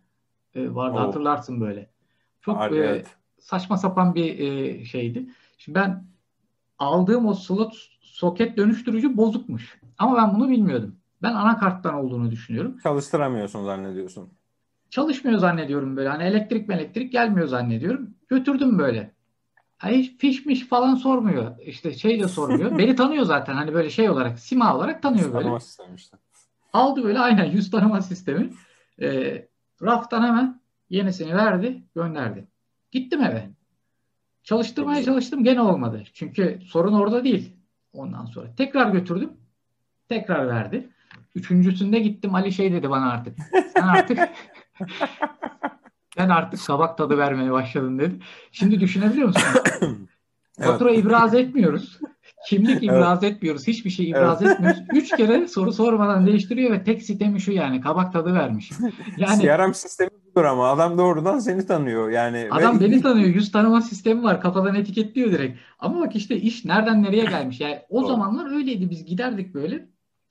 e, vardı oh. hatırlarsın böyle. Çok e, evet. saçma sapan bir e, şeydi. Şimdi ben aldığım o slot soket dönüştürücü bozukmuş. Ama ben bunu bilmiyordum. Ben anakarttan olduğunu düşünüyorum. Çalıştıramıyorsun zannediyorsun. Çalışmıyor zannediyorum böyle. Hani elektrik elektrik gelmiyor zannediyorum. Götürdüm böyle. Hiç fişmiş falan sormuyor. İşte şey de sormuyor. Beni tanıyor zaten. Hani böyle şey olarak, sima olarak tanıyor böyle. Tanıma sistemi işte. Aldı böyle aynen yüz tanıma sistemi. E, raftan hemen yenisini verdi, gönderdi. Gittim eve. Çalıştırmaya çalıştım gene olmadı. Çünkü sorun orada değil. Ondan sonra tekrar götürdüm. Tekrar verdi. Üçüncüsünde gittim Ali şey dedi bana artık. Sen artık sen artık kabak tadı vermeye başladın dedi. Şimdi düşünebiliyor musun? Fatura evet. ibraz etmiyoruz. Kimlik ibraz evet. etmiyoruz. Hiçbir şey ibraz evet. etmiyoruz. Üç kere soru sormadan değiştiriyor ve tek sistemi şu yani kabak tadı vermiş. Yani CRM sistemi budur ama adam doğrudan seni tanıyor. Yani Adam ve... beni tanıyor. Yüz tanıma sistemi var. Kafadan etiketliyor direkt. Ama bak işte iş nereden nereye gelmiş. Yani o Doğru. zamanlar öyleydi. Biz giderdik böyle.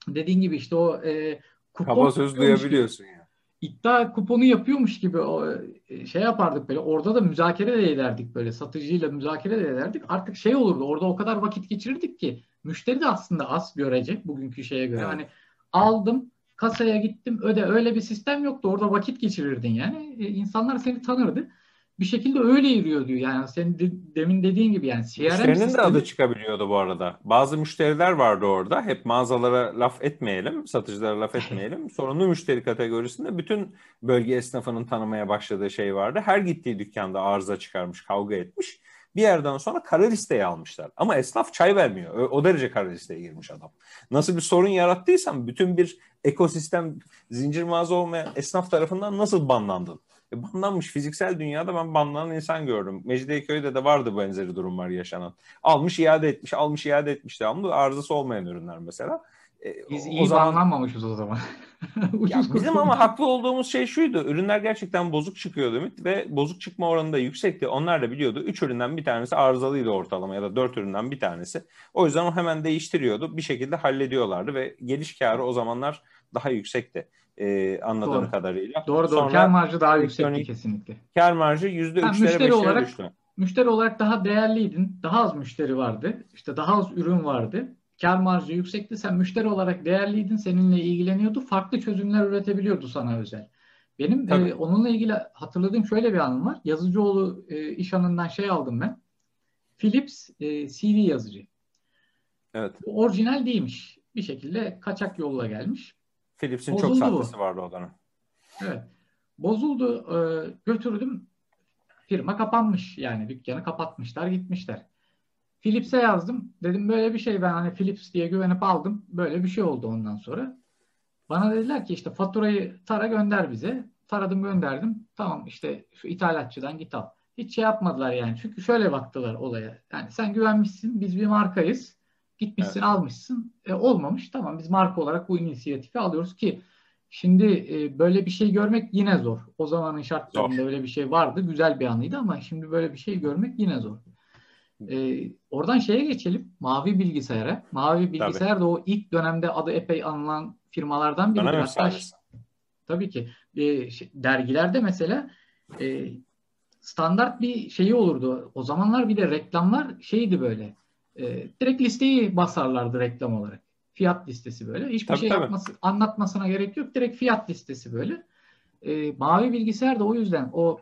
Dediğin gibi işte o e, kupon Kaba söz duyabiliyorsun ya iddia kuponu yapıyormuş gibi o e, şey yapardık böyle. Orada da müzakere de ederdik böyle. Satıcıyla müzakere de ederdik. Artık şey olurdu. Orada o kadar vakit geçirirdik ki müşteri de aslında az görecek bugünkü şeye göre. Evet. Hani aldım kasaya gittim öde öyle bir sistem yoktu. Orada vakit geçirirdin yani. E, insanlar seni tanırdı bir şekilde öyle yürüyor diyor. Yani senin de, demin dediğin gibi yani CRM Müşterinin sistemi... de adı çıkabiliyordu bu arada. Bazı müşteriler vardı orada. Hep mağazalara laf etmeyelim, satıcılara laf etmeyelim. Sorunlu müşteri kategorisinde bütün bölge esnafının tanımaya başladığı şey vardı. Her gittiği dükkanda arıza çıkarmış, kavga etmiş. Bir yerden sonra kara listeye almışlar. Ama esnaf çay vermiyor. O, derece kara listeye girmiş adam. Nasıl bir sorun yarattıysam bütün bir ekosistem, zincir mağaza olmayan esnaf tarafından nasıl banlandın? E, banlanmış fiziksel dünyada ben banlanan insan gördüm. Mecidiyeköy'de de vardı benzeri durumlar yaşanan. Almış iade etmiş, almış iade etmiş devamlı arızası olmayan ürünler mesela. E, Biz o iyi zaman, banlanmamışız o zaman. ya bizim ama haklı olduğumuz şey şuydu. Ürünler gerçekten bozuk çıkıyordu Ümit ve bozuk çıkma oranı da yüksekti. Onlar da biliyordu. Üç üründen bir tanesi arızalıydı ortalama ya da dört üründen bir tanesi. O yüzden o hemen değiştiriyordu. Bir şekilde hallediyorlardı ve geliş karı o zamanlar daha yüksekti e, anladığım doğru. kadarıyla. Doğru doğru. Sonra, kar marjı daha yüksekti kesinlikle. Kar marjı yüzde üçlere beşlere olarak, düştü. Müşteri olarak daha değerliydin. Daha az müşteri vardı. İşte daha az ürün vardı. Kar marjı yüksekti. Sen müşteri olarak değerliydin. Seninle ilgileniyordu. Farklı çözümler üretebiliyordu sana özel. Benim e, onunla ilgili hatırladığım şöyle bir anım var. Yazıcıoğlu e, iş anından şey aldım ben. Philips e, CD yazıcı. Evet. Orijinal değilmiş. Bir şekilde kaçak yolla gelmiş. Philips'in çok sahtesi vardı o dönem. Evet. Bozuldu. E, götürdüm. Firma kapanmış. Yani dükkanı kapatmışlar gitmişler. Philips'e yazdım. Dedim böyle bir şey ben hani Philips diye güvenip aldım. Böyle bir şey oldu ondan sonra. Bana dediler ki işte faturayı tara gönder bize. Taradım gönderdim. Tamam işte şu ithalatçıdan git al. Hiç şey yapmadılar yani. Çünkü şöyle baktılar olaya. Yani sen güvenmişsin. Biz bir markayız. Gitmişsin evet. almışsın. E, olmamış. Tamam biz marka olarak bu inisiyatifi alıyoruz ki şimdi e, böyle bir şey görmek yine zor. O zamanın şartlarında öyle bir şey vardı. Güzel bir anıydı ama şimdi böyle bir şey görmek yine zor. E, oradan şeye geçelim. Mavi bilgisayara. Mavi bilgisayar tabii. da o ilk dönemde adı epey anılan firmalardan biri. Hatta tabii ki e, şey, dergilerde mesela e, standart bir şeyi olurdu. O zamanlar bir de reklamlar şeydi böyle. E, direkt listeyi basarlardı reklam olarak. Fiyat listesi böyle. Hiçbir tabii, şey tabii. Yapması, anlatmasına gerek yok. Direkt fiyat listesi böyle. E, mavi bilgisayar da o yüzden o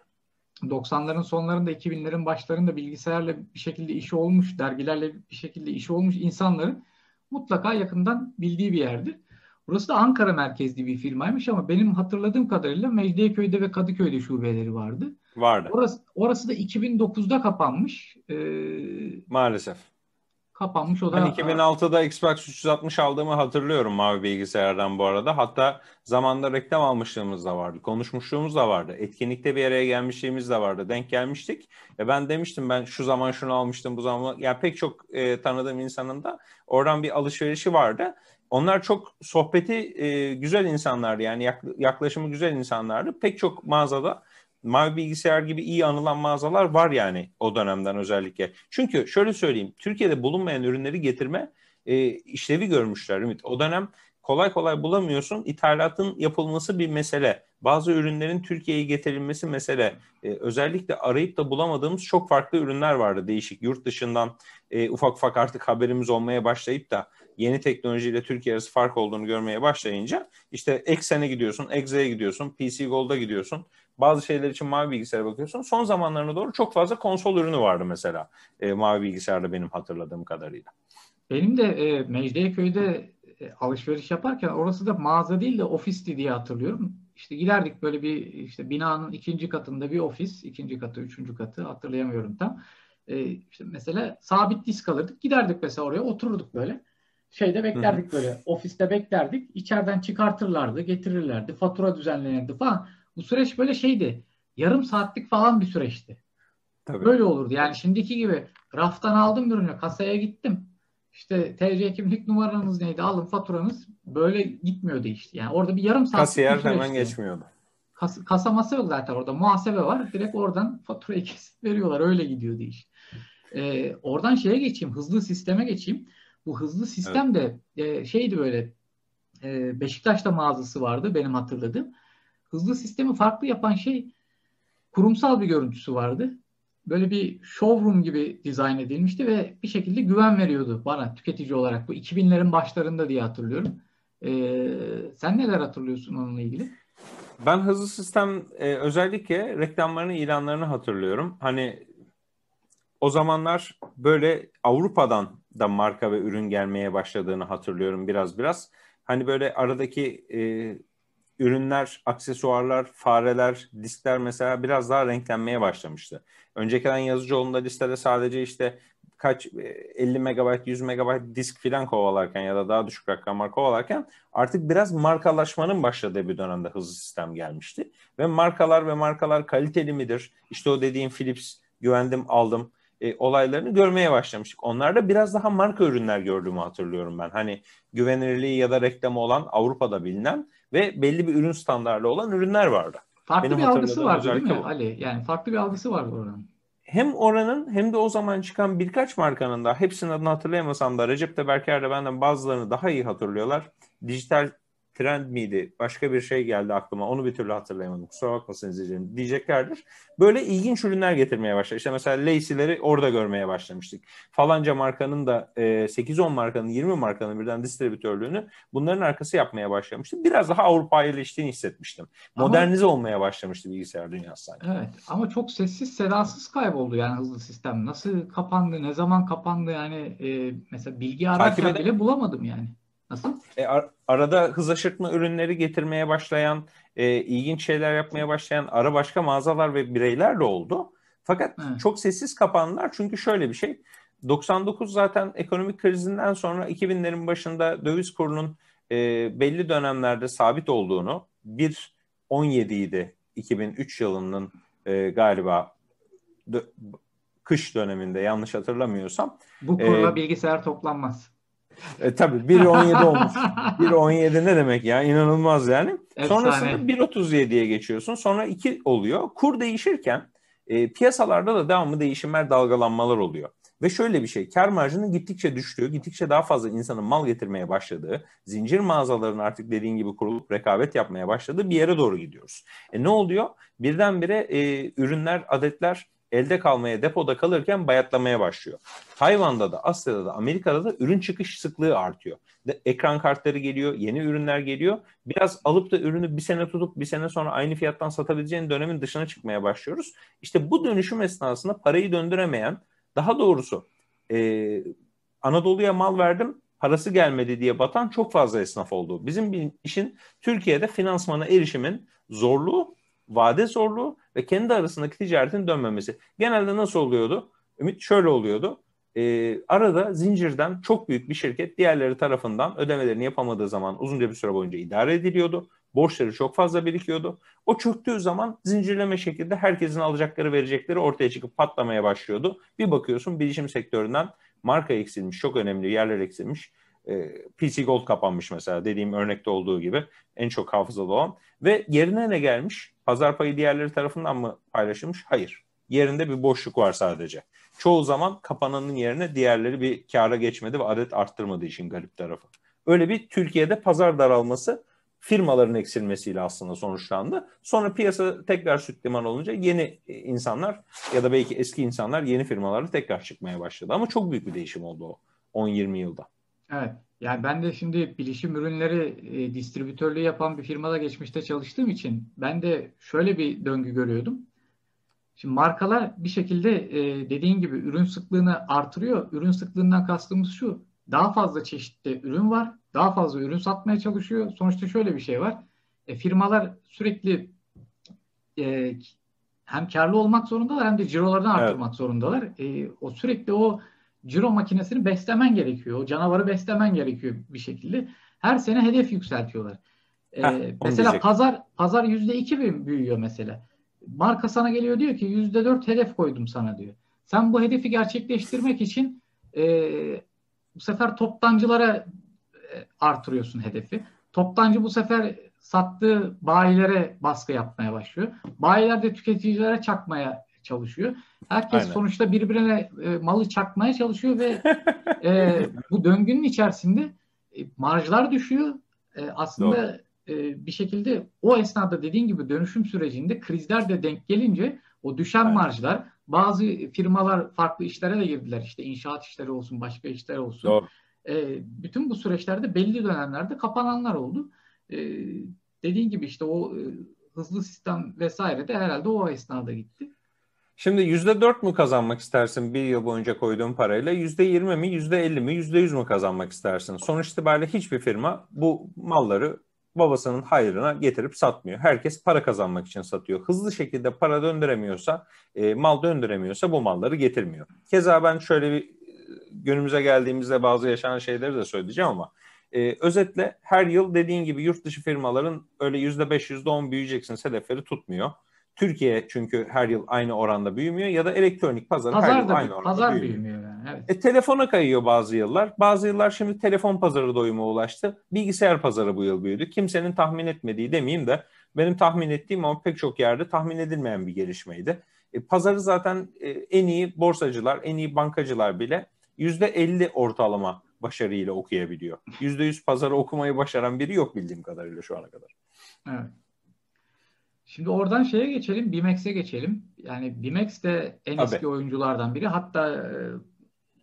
90'ların sonlarında 2000'lerin başlarında bilgisayarla bir şekilde işi olmuş, dergilerle bir şekilde işi olmuş insanların mutlaka yakından bildiği bir yerdi. Burası da Ankara merkezli bir firmaymış ama benim hatırladığım kadarıyla Mecidiyeköy'de ve Kadıköy'de şubeleri vardı. Vardı. Orası, orası da 2009'da kapanmış. Ee, Maalesef. Kapanmış o da. Ben 2006'da Xbox 360 aldığımı hatırlıyorum mavi bilgisayardan bu arada. Hatta zamanda reklam almışlığımız da vardı. Konuşmuşluğumuz da vardı. Etkinlikte bir araya gelmişliğimiz de vardı. Denk gelmiştik. E ben demiştim ben şu zaman şunu almıştım bu zaman. Yani pek çok e, tanıdığım insanın da oradan bir alışverişi vardı. Onlar çok sohbeti e, güzel insanlardı yani yaklaşımı güzel insanlardı. Pek çok mağazada mavi bilgisayar gibi iyi anılan mağazalar var yani o dönemden özellikle. Çünkü şöyle söyleyeyim Türkiye'de bulunmayan ürünleri getirme e, işlevi görmüşler Ümit. O dönem kolay kolay bulamıyorsun. İthalatın yapılması bir mesele. Bazı ürünlerin Türkiye'ye getirilmesi mesele. Ee, özellikle arayıp da bulamadığımız çok farklı ürünler vardı değişik. Yurt dışından e, ufak ufak artık haberimiz olmaya başlayıp da yeni teknolojiyle Türkiye arası fark olduğunu görmeye başlayınca işte Exen'e gidiyorsun, Exe'ye gidiyorsun, PC Gold'a gidiyorsun. Bazı şeyler için mavi bilgisayara bakıyorsun. Son zamanlarına doğru çok fazla konsol ürünü vardı mesela e, mavi bilgisayarda benim hatırladığım kadarıyla. Benim de e, Mecidiyeköy'de e, alışveriş yaparken orası da mağaza değil de ofisti diye hatırlıyorum. İşte giderdik böyle bir işte binanın ikinci katında bir ofis, ikinci katı, üçüncü katı hatırlayamıyorum tam. E, işte mesela sabit disk alırdık. Giderdik mesela oraya otururduk böyle. Şeyde beklerdik böyle. Ofiste beklerdik. İçeriden çıkartırlardı, getirirlerdi. Fatura düzenlenirdi falan. Bu süreç böyle şeydi. Yarım saatlik falan bir süreçti. Tabii. Böyle olurdu. Yani şimdiki gibi raftan aldım ürünü, kasaya gittim işte TC kimlik numaranız neydi alın faturanız böyle gitmiyordu işte. Yani orada bir yarım saat. Kasiyer hemen geçmiyordu. Kas, kasaması yok zaten orada muhasebe var. Direkt oradan faturayı kesip veriyorlar. Öyle gidiyordu iş. Ee, oradan şeye geçeyim. Hızlı sisteme geçeyim. Bu hızlı sistem de e, şeydi böyle e, Beşiktaş'ta mağazası vardı benim hatırladığım. Hızlı sistemi farklı yapan şey kurumsal bir görüntüsü vardı böyle bir showroom gibi dizayn edilmişti ve bir şekilde güven veriyordu bana tüketici olarak. Bu 2000'lerin başlarında diye hatırlıyorum. Ee, sen neler hatırlıyorsun onunla ilgili? Ben hızlı sistem e, özellikle reklamlarını, ilanlarını hatırlıyorum. Hani o zamanlar böyle Avrupa'dan da marka ve ürün gelmeye başladığını hatırlıyorum biraz biraz. Hani böyle aradaki e, ürünler, aksesuarlar, fareler, diskler mesela biraz daha renklenmeye başlamıştı. Öncekiden yazıcı listede sadece işte kaç 50 MB, 100 MB disk filan kovalarken ya da daha düşük rakamlar kovalarken artık biraz markalaşmanın başladığı bir dönemde hızlı sistem gelmişti. Ve markalar ve markalar kaliteli midir? İşte o dediğim Philips güvendim aldım e, olaylarını görmeye başlamıştık. Onlarda biraz daha marka ürünler gördüğümü hatırlıyorum ben. Hani güvenilirliği ya da reklamı olan Avrupa'da bilinen ve belli bir ürün standartı olan ürünler vardı. Farklı Benim bir algısı vardı değil mi bu. Ali? Yani farklı bir algısı vardı oranın. Hem oranın hem de o zaman çıkan birkaç markanın da hepsinin adını hatırlayamasam da Recep de Berker de benden bazılarını daha iyi hatırlıyorlar. Dijital trend miydi? Başka bir şey geldi aklıma. Onu bir türlü hatırlayamadım. Kusura bakmasın izleyicilerim. Diyeceklerdir. Böyle ilginç ürünler getirmeye başladı. İşte mesela Lacey'leri orada görmeye başlamıştık. Falanca markanın da e, 8-10 markanın 20 markanın birden distribütörlüğünü bunların arkası yapmaya başlamıştı. Biraz daha Avrupa'ya yerleştiğini hissetmiştim. Modernize ama, olmaya başlamıştı bilgisayar dünyası sanki. Evet ama çok sessiz sedasız kayboldu yani hızlı sistem. Nasıl kapandı, ne zaman kapandı yani e, mesela bilgi ararken bile bulamadım yani. Nasıl? E, ar- arada hız aşırtma ürünleri getirmeye başlayan, e, ilginç şeyler yapmaya başlayan ara başka mağazalar ve bireyler de oldu. Fakat evet. çok sessiz kapandılar çünkü şöyle bir şey. 99 zaten ekonomik krizinden sonra 2000'lerin başında döviz kurunun e, belli dönemlerde sabit olduğunu 1.17 idi 2003 yılının e, galiba dö- kış döneminde yanlış hatırlamıyorsam. Bu kurla e, bilgisayar toplanmaz. E, tabii 1.17 olmuş. 1.17 ne demek ya? İnanılmaz yani. Efsane. Sonrasında 1.37'ye geçiyorsun. Sonra 2 oluyor. Kur değişirken e, piyasalarda da devamlı değişimler, dalgalanmalar oluyor. Ve şöyle bir şey, kar marjının gittikçe düştüğü, gittikçe daha fazla insanın mal getirmeye başladığı, zincir mağazaların artık dediğin gibi kurulup rekabet yapmaya başladığı bir yere doğru gidiyoruz. E ne oluyor? Birdenbire e, ürünler, adetler elde kalmaya, depoda kalırken bayatlamaya başlıyor. Tayvan'da da, Asya'da da, Amerika'da da ürün çıkış sıklığı artıyor. De, ekran kartları geliyor, yeni ürünler geliyor. Biraz alıp da ürünü bir sene tutup bir sene sonra aynı fiyattan satabileceğin dönemin dışına çıkmaya başlıyoruz. İşte bu dönüşüm esnasında parayı döndüremeyen, daha doğrusu e, Anadolu'ya mal verdim, parası gelmedi diye batan çok fazla esnaf oldu. Bizim işin Türkiye'de finansmana erişimin zorluğu, vade zorluğu ve kendi arasındaki ticaretin dönmemesi. Genelde nasıl oluyordu? Ümit şöyle oluyordu. E, arada zincirden çok büyük bir şirket diğerleri tarafından ödemelerini yapamadığı zaman uzunca bir süre boyunca idare ediliyordu. Borçları çok fazla birikiyordu. O çöktüğü zaman zincirleme şekilde herkesin alacakları verecekleri ortaya çıkıp patlamaya başlıyordu. Bir bakıyorsun bilişim sektöründen marka eksilmiş, çok önemli yerler eksilmiş. E, PC Gold kapanmış mesela dediğim örnekte olduğu gibi en çok hafızalı olan. Ve yerine ne gelmiş? Pazar payı diğerleri tarafından mı paylaşılmış? Hayır. Yerinde bir boşluk var sadece. Çoğu zaman kapananın yerine diğerleri bir kâra geçmedi ve adet arttırmadığı için garip tarafı. Öyle bir Türkiye'de pazar daralması firmaların eksilmesiyle aslında sonuçlandı. Sonra piyasa tekrar süt liman olunca yeni insanlar ya da belki eski insanlar yeni firmalarla tekrar çıkmaya başladı. Ama çok büyük bir değişim oldu o 10-20 yılda. Evet. Yani ben de şimdi bilişim ürünleri e, distribütörlüğü yapan bir firmada geçmişte çalıştığım için ben de şöyle bir döngü görüyordum. Şimdi markalar bir şekilde e, dediğin gibi ürün sıklığını artırıyor. Ürün sıklığından kastımız şu. Daha fazla çeşitli ürün var. Daha fazla ürün satmaya çalışıyor. Sonuçta şöyle bir şey var. E, firmalar sürekli e, hem karlı olmak zorundalar hem de cirolarını arttırmak evet. zorundalar. E, o sürekli o ciro makinesini beslemen gerekiyor. O canavarı beslemen gerekiyor bir şekilde. Her sene hedef yükseltiyorlar. Ee, Heh, mesela diyecek. pazar pazar yüzde iki büyüyor mesela. Marka sana geliyor diyor ki yüzde dört hedef koydum sana diyor. Sen bu hedefi gerçekleştirmek için e, bu sefer toptancılara e, artırıyorsun hedefi. Toptancı bu sefer sattığı bayilere baskı yapmaya başlıyor. Bayiler de tüketicilere çakmaya çalışıyor. Herkes Aynen. sonuçta birbirine e, malı çakmaya çalışıyor ve e, bu döngünün içerisinde e, marjlar düşüyor. E, aslında e, bir şekilde o esnada dediğin gibi dönüşüm sürecinde krizler de denk gelince o düşen Aynen. marjlar bazı firmalar farklı işlere de girdiler. İşte inşaat işleri olsun, başka işler olsun. Doğru. E, bütün bu süreçlerde belli dönemlerde kapananlar oldu. E, dediğin gibi işte o e, hızlı sistem vesaire de herhalde o esnada gitti. Şimdi yüzde dört mü kazanmak istersin bir yıl boyunca koyduğun parayla? Yüzde yirmi mi, yüzde elli mi, yüzde yüz mü kazanmak istersin? Sonuç itibariyle hiçbir firma bu malları babasının hayrına getirip satmıyor. Herkes para kazanmak için satıyor. Hızlı şekilde para döndüremiyorsa, e, mal döndüremiyorsa bu malları getirmiyor. Keza ben şöyle bir günümüze geldiğimizde bazı yaşanan şeyleri de söyleyeceğim ama e, özetle her yıl dediğin gibi yurt dışı firmaların öyle yüzde beş, yüzde on büyüyeceksin hedefleri tutmuyor. Türkiye çünkü her yıl aynı oranda büyümüyor ya da elektronik pazar her yıl aynı oranda pazar büyümüyor. büyümüyor yani, evet. E, telefona kayıyor bazı yıllar. Bazı yıllar şimdi telefon pazarı doyuma ulaştı. Bilgisayar pazarı bu yıl büyüdü. Kimsenin tahmin etmediği demeyeyim de benim tahmin ettiğim ama pek çok yerde tahmin edilmeyen bir gelişmeydi. E, pazarı zaten e, en iyi borsacılar, en iyi bankacılar bile %50 ortalama başarıyla okuyabiliyor. %100 pazarı okumayı başaran biri yok bildiğim kadarıyla şu ana kadar. Evet. Şimdi oradan şeye geçelim, Bimex'e geçelim. Yani Bimex de en Tabii. eski oyunculardan biri. Hatta e,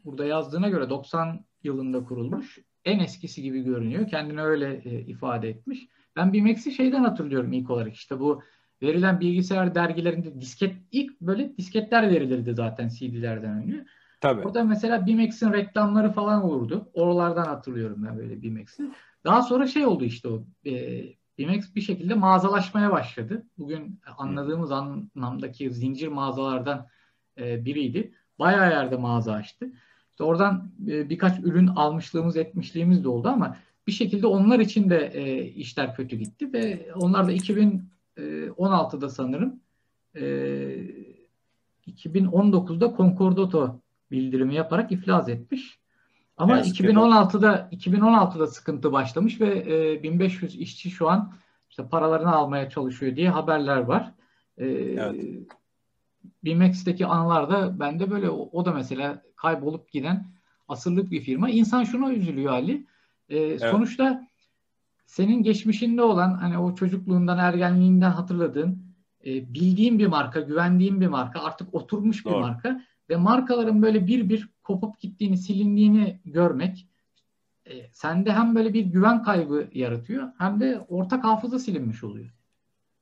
burada yazdığına göre 90 yılında kurulmuş. En eskisi gibi görünüyor. Kendini öyle e, ifade etmiş. Ben Bimex'i şeyden hatırlıyorum ilk olarak. İşte bu verilen bilgisayar dergilerinde disket ilk böyle disketler verilirdi zaten CD'lerden önce. Tabii. Orada mesela Bimex'in reklamları falan olurdu. Oralardan hatırlıyorum ben böyle Bimex'i. Daha sonra şey oldu işte o e, Bimex bir şekilde mağazalaşmaya başladı. Bugün anladığımız anlamdaki zincir mağazalardan e, biriydi. Bayağı yerde mağaza açtı. İşte oradan e, birkaç ürün almışlığımız etmişliğimiz de oldu ama bir şekilde onlar için de e, işler kötü gitti ve onlar da 2016'da e, sanırım e, 2019'da Concordato bildirimi yaparak iflas etmiş. Ama evet, 2016'da 2016'da sıkıntı başlamış ve e, 1500 işçi şu an işte paralarını almaya çalışıyor diye haberler var. E, evet. BMX'teki anılar da bende böyle o, o da mesela kaybolup giden asırlık bir firma. İnsan şuna üzülüyor Ali. E, evet. Sonuçta senin geçmişinde olan hani o çocukluğundan ergenliğinden hatırladığın e, bildiğin bir marka, güvendiğin bir marka, artık oturmuş bir Doğru. marka ve markaların böyle bir bir kopup gittiğini, silindiğini görmek e, sende hem böyle bir güven kaybı yaratıyor hem de ortak hafıza silinmiş oluyor.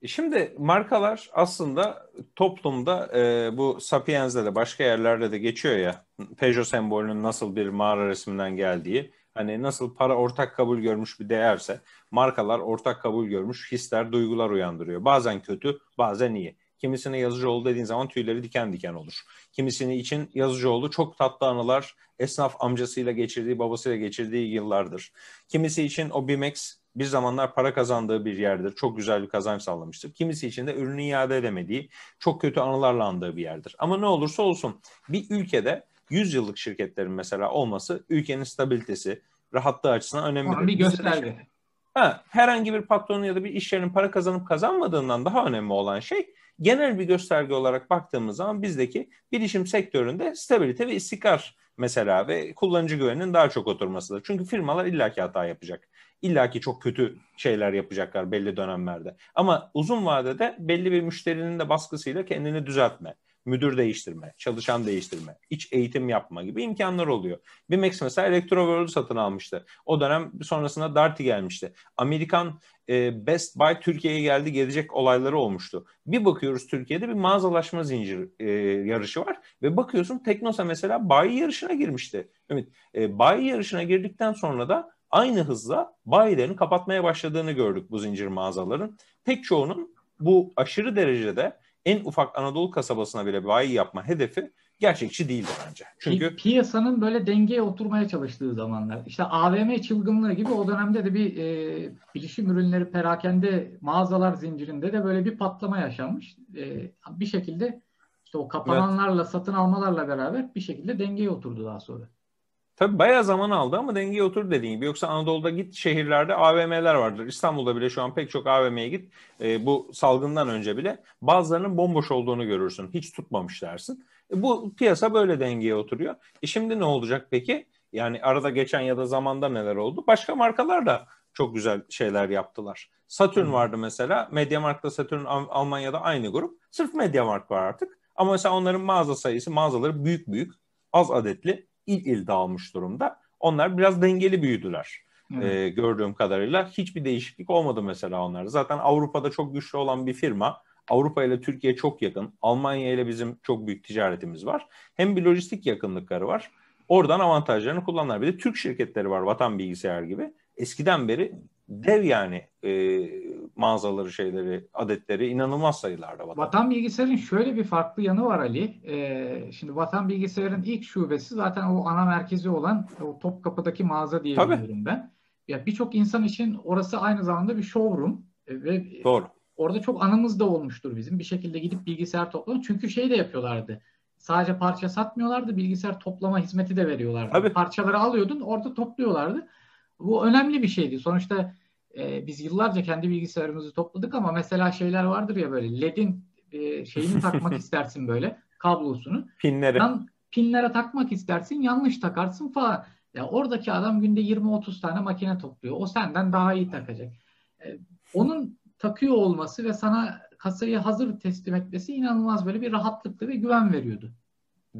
E, şimdi markalar aslında toplumda e, bu Sapiens'de de başka yerlerde de geçiyor ya Peugeot sembolünün nasıl bir mağara resminden geldiği hani nasıl para ortak kabul görmüş bir değerse markalar ortak kabul görmüş hisler, duygular uyandırıyor. Bazen kötü, bazen iyi. Kimisine Yazıcıoğlu dediğin zaman tüyleri diken diken olur. Kimisini için Yazıcıoğlu çok tatlı anılar esnaf amcasıyla geçirdiği, babasıyla geçirdiği yıllardır. Kimisi için o Bimex bir zamanlar para kazandığı bir yerdir. Çok güzel bir kazanç sağlamıştır. Kimisi için de ürünü iade edemediği, çok kötü anılarla andığı bir yerdir. Ama ne olursa olsun bir ülkede 100 yıllık şirketlerin mesela olması ülkenin stabilitesi, rahatlığı açısından önemli. Bir gösterge. Ha, herhangi bir patronun ya da bir iş yerinin para kazanıp kazanmadığından daha önemli olan şey genel bir gösterge olarak baktığımız zaman bizdeki bilişim sektöründe stabilite ve istikrar mesela ve kullanıcı güveninin daha çok oturmasıdır. Çünkü firmalar illaki hata yapacak. İllaki çok kötü şeyler yapacaklar belli dönemlerde. Ama uzun vadede belli bir müşterinin de baskısıyla kendini düzeltme müdür değiştirme, çalışan değiştirme, iç eğitim yapma gibi imkanlar oluyor. Bimex mesela Electroworld'u satın almıştı. O dönem sonrasında Darty gelmişti. Amerikan e, Best Buy Türkiye'ye geldi gelecek olayları olmuştu. Bir bakıyoruz Türkiye'de bir mağazalaşma zincir e, yarışı var ve bakıyorsun Teknosa mesela bayi yarışına girmişti. Ümit, e, bayi yarışına girdikten sonra da aynı hızla bayilerin kapatmaya başladığını gördük bu zincir mağazaların. Pek çoğunun bu aşırı derecede en ufak Anadolu kasabasına bile bayi yapma hedefi gerçekçi değildi bence. Çünkü piyasanın böyle dengeye oturmaya çalıştığı zamanlar. İşte AVM çılgınlığı gibi o dönemde de bir e, bilişim ürünleri perakende mağazalar zincirinde de böyle bir patlama yaşanmış. E, bir şekilde işte o kapananlarla evet. satın almalarla beraber bir şekilde dengeye oturdu daha sonra. Tabii bayağı zaman aldı ama dengeye otur dediğin gibi. Yoksa Anadolu'da git şehirlerde AVM'ler vardır. İstanbul'da bile şu an pek çok AVM'ye git. E, bu salgından önce bile bazılarının bomboş olduğunu görürsün. Hiç tutmamış dersin. E, bu piyasa böyle dengeye oturuyor. E şimdi ne olacak peki? Yani arada geçen ya da zamanda neler oldu? Başka markalar da çok güzel şeyler yaptılar. Saturn vardı mesela. Mediamarkt'la Saturn Almanya'da aynı grup. Sırf Mediamarkt var artık. Ama mesela onların mağaza sayısı, mağazaları büyük büyük, az adetli il il dağılmış durumda. Onlar biraz dengeli büyüdüler. Evet. Ee, gördüğüm kadarıyla hiçbir değişiklik olmadı mesela onlarda. Zaten Avrupa'da çok güçlü olan bir firma. Avrupa ile Türkiye çok yakın. Almanya ile bizim çok büyük ticaretimiz var. Hem bir lojistik yakınlıkları var. Oradan avantajlarını kullanırlar. Bir de Türk şirketleri var Vatan Bilgisayar gibi. Eskiden beri dev yani e, mağazaları şeyleri adetleri inanılmaz sayılarda. Vatan. Vatan Bilgisayar'ın şöyle bir farklı yanı var Ali. E, şimdi Vatan Bilgisayar'ın ilk şubesi zaten o ana merkezi olan o Topkapı'daki mağaza diye biliyorum ben. Ya birçok insan için orası aynı zamanda bir showroom e, ve Doğru. orada çok anımız da olmuştur bizim. Bir şekilde gidip bilgisayar toplamak. Çünkü şey de yapıyorlardı. Sadece parça satmıyorlardı. Bilgisayar toplama hizmeti de veriyorlardı. Tabii. Parçaları alıyordun, orada topluyorlardı. Bu önemli bir şeydi. Sonuçta e, biz yıllarca kendi bilgisayarımızı topladık ama mesela şeyler vardır ya böyle LED'in e, şeyini takmak istersin böyle kablosunu. Pinleri. Yan, pinlere takmak istersin yanlış takarsın falan. Ya oradaki adam günde 20-30 tane makine topluyor. O senden daha iyi takacak. E, onun takıyor olması ve sana kasayı hazır teslim etmesi inanılmaz böyle bir rahatlıktı ve güven veriyordu.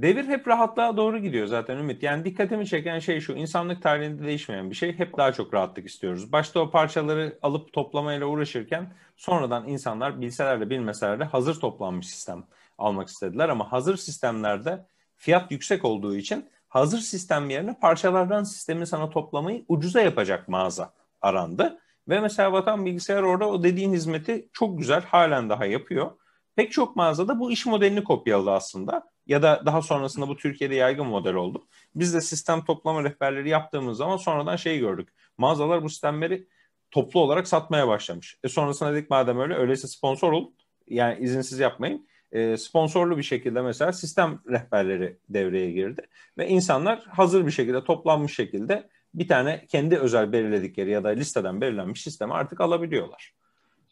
Devir hep rahatlığa doğru gidiyor zaten Ümit. Yani dikkatimi çeken şey şu. insanlık tarihinde değişmeyen bir şey. Hep daha çok rahatlık istiyoruz. Başta o parçaları alıp toplamayla uğraşırken sonradan insanlar bilseler de bilmeseler de hazır toplanmış sistem almak istediler. Ama hazır sistemlerde fiyat yüksek olduğu için hazır sistem yerine parçalardan sistemi sana toplamayı ucuza yapacak mağaza arandı. Ve mesela Vatan Bilgisayar orada o dediğin hizmeti çok güzel halen daha yapıyor. Pek çok mağazada bu iş modelini kopyaladı aslında. Ya da daha sonrasında bu Türkiye'de yaygın model oldu. Biz de sistem toplama rehberleri yaptığımız zaman sonradan şey gördük. Mağazalar bu sistemleri toplu olarak satmaya başlamış. E sonrasında dedik madem öyle öyleyse sponsor olun. Yani izinsiz yapmayın. E, sponsorlu bir şekilde mesela sistem rehberleri devreye girdi. Ve insanlar hazır bir şekilde toplanmış şekilde bir tane kendi özel belirledikleri ya da listeden belirlenmiş sistemi artık alabiliyorlar.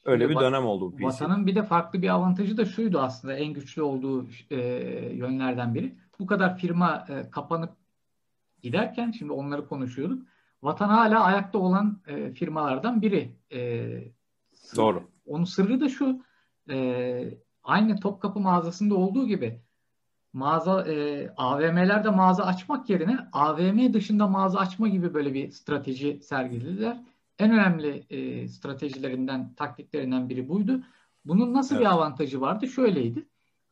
Öyle bir dönem oldu PC. Vatanın bir de farklı bir avantajı da şuydu aslında en güçlü olduğu e, yönlerden biri. Bu kadar firma e, kapanıp giderken şimdi onları konuşuyorduk. Vatan hala ayakta olan e, firmalardan biri. E, Doğru. Onun sırrı da şu. E, aynı Topkapı mağazasında olduğu gibi mağaza e, AVM'lerde mağaza açmak yerine AVM dışında mağaza açma gibi böyle bir strateji sergilediler. En önemli e, stratejilerinden, taktiklerinden biri buydu. Bunun nasıl evet. bir avantajı vardı? Şöyleydi.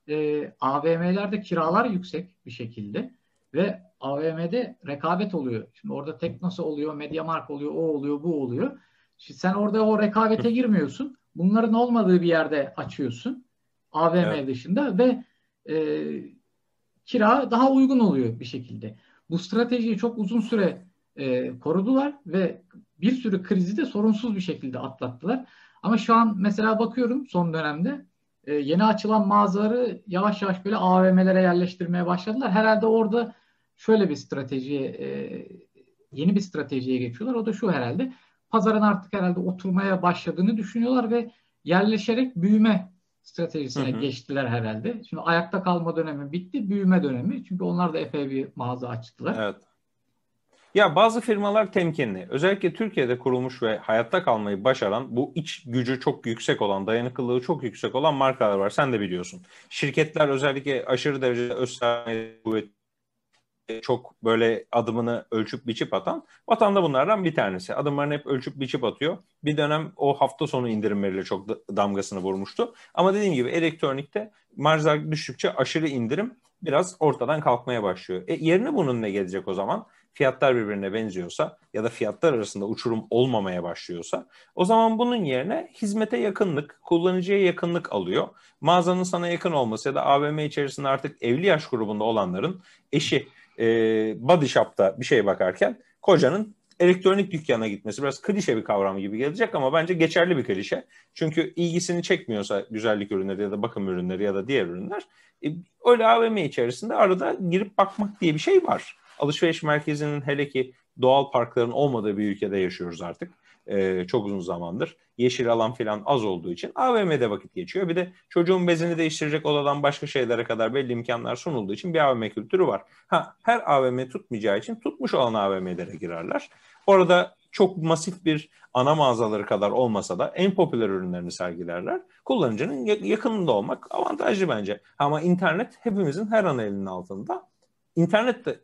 E, AVM'lerde kiralar yüksek bir şekilde ve AVM'de rekabet oluyor. Şimdi orada Teknosa oluyor, Mediamarkt oluyor, o oluyor, bu oluyor. Şimdi sen orada o rekabete girmiyorsun. Bunların olmadığı bir yerde açıyorsun. AVM evet. dışında ve e, kira daha uygun oluyor bir şekilde. Bu stratejiyi çok uzun süre e, korudular ve bir sürü krizi de sorunsuz bir şekilde atlattılar. Ama şu an mesela bakıyorum son dönemde e, yeni açılan mağazaları yavaş yavaş böyle AVM'lere yerleştirmeye başladılar. Herhalde orada şöyle bir stratejiye e, yeni bir stratejiye geçiyorlar. O da şu herhalde. Pazarın artık herhalde oturmaya başladığını düşünüyorlar ve yerleşerek büyüme stratejisine hı hı. geçtiler herhalde. Şimdi ayakta kalma dönemi bitti, büyüme dönemi. Çünkü onlar da epey bir mağaza açtılar. Evet. Ya bazı firmalar temkinli. Özellikle Türkiye'de kurulmuş ve hayatta kalmayı başaran, bu iç gücü çok yüksek olan, dayanıklılığı çok yüksek olan markalar var. Sen de biliyorsun. Şirketler özellikle aşırı derecede öz kuvvet çok böyle adımını ölçüp biçip atan Vatan da bunlardan bir tanesi. Adımlarını hep ölçüp biçip atıyor. Bir dönem o hafta sonu indirimleriyle çok damgasını vurmuştu. Ama dediğim gibi elektronikte marjlar düştükçe aşırı indirim biraz ortadan kalkmaya başlıyor. E, yerine bunun ne gelecek o zaman? Fiyatlar birbirine benziyorsa ya da fiyatlar arasında uçurum olmamaya başlıyorsa o zaman bunun yerine hizmete yakınlık, kullanıcıya yakınlık alıyor. Mağazanın sana yakın olması ya da AVM içerisinde artık evli yaş grubunda olanların eşi e, body shop'ta bir şey bakarken kocanın elektronik dükkana gitmesi biraz klişe bir kavram gibi gelecek ama bence geçerli bir klişe. Çünkü ilgisini çekmiyorsa güzellik ürünleri ya da bakım ürünleri ya da diğer ürünler e, öyle AVM içerisinde arada girip bakmak diye bir şey var. Alışveriş merkezinin hele ki doğal parkların olmadığı bir ülkede yaşıyoruz artık e, çok uzun zamandır. Yeşil alan falan az olduğu için AVM'de vakit geçiyor. Bir de çocuğun bezini değiştirecek odadan başka şeylere kadar belli imkanlar sunulduğu için bir AVM kültürü var. Ha her AVM tutmayacağı için tutmuş olan AVM'lere girerler. Orada çok masif bir ana mağazaları kadar olmasa da en popüler ürünlerini sergilerler. Kullanıcının yakınında olmak avantajlı bence. Ama internet hepimizin her an elinin altında. İnternet de,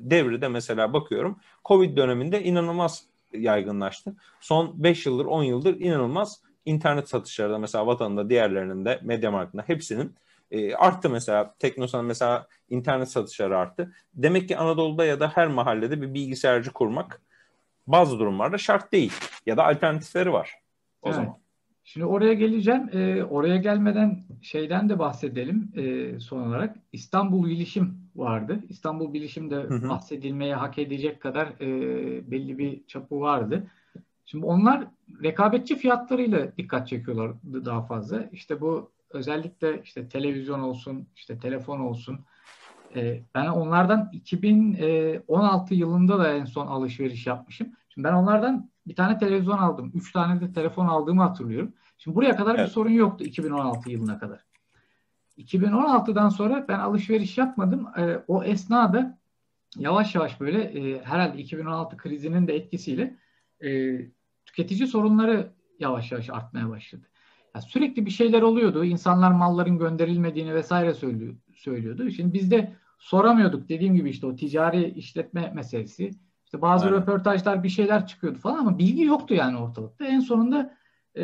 devri de mesela bakıyorum Covid döneminde inanılmaz yaygınlaştı. Son 5 yıldır 10 yıldır inanılmaz internet satışları da mesela vatanında diğerlerinin de Mediamarkt'ında hepsinin e, arttı mesela. Teknosan mesela internet satışları arttı. Demek ki Anadolu'da ya da her mahallede bir bilgisayarcı kurmak bazı durumlarda şart değil. Ya da alternatifleri var o evet. zaman. Şimdi oraya geleceğim. Ee, oraya gelmeden şeyden de bahsedelim e, son olarak. İstanbul Bilişim vardı. İstanbul Bilişim de hı hı. bahsedilmeye hak edecek kadar e, belli bir çapı vardı. Şimdi onlar rekabetçi fiyatlarıyla dikkat çekiyorlardı daha fazla. İşte bu özellikle işte televizyon olsun, işte telefon olsun. E, ben onlardan 2016 yılında da en son alışveriş yapmışım. Şimdi ben onlardan bir tane televizyon aldım. Üç tane de telefon aldığımı hatırlıyorum. Şimdi buraya kadar evet. bir sorun yoktu 2016 yılına kadar. 2016'dan sonra ben alışveriş yapmadım. E, o esnada yavaş yavaş böyle e, herhalde 2016 krizinin de etkisiyle e, tüketici sorunları yavaş yavaş artmaya başladı. Yani sürekli bir şeyler oluyordu. İnsanlar malların gönderilmediğini vesaire söylüyor, söylüyordu. Şimdi biz de soramıyorduk. Dediğim gibi işte o ticari işletme meselesi. İşte bazı Aynen. röportajlar bir şeyler çıkıyordu falan ama bilgi yoktu yani ortalıkta. En sonunda e,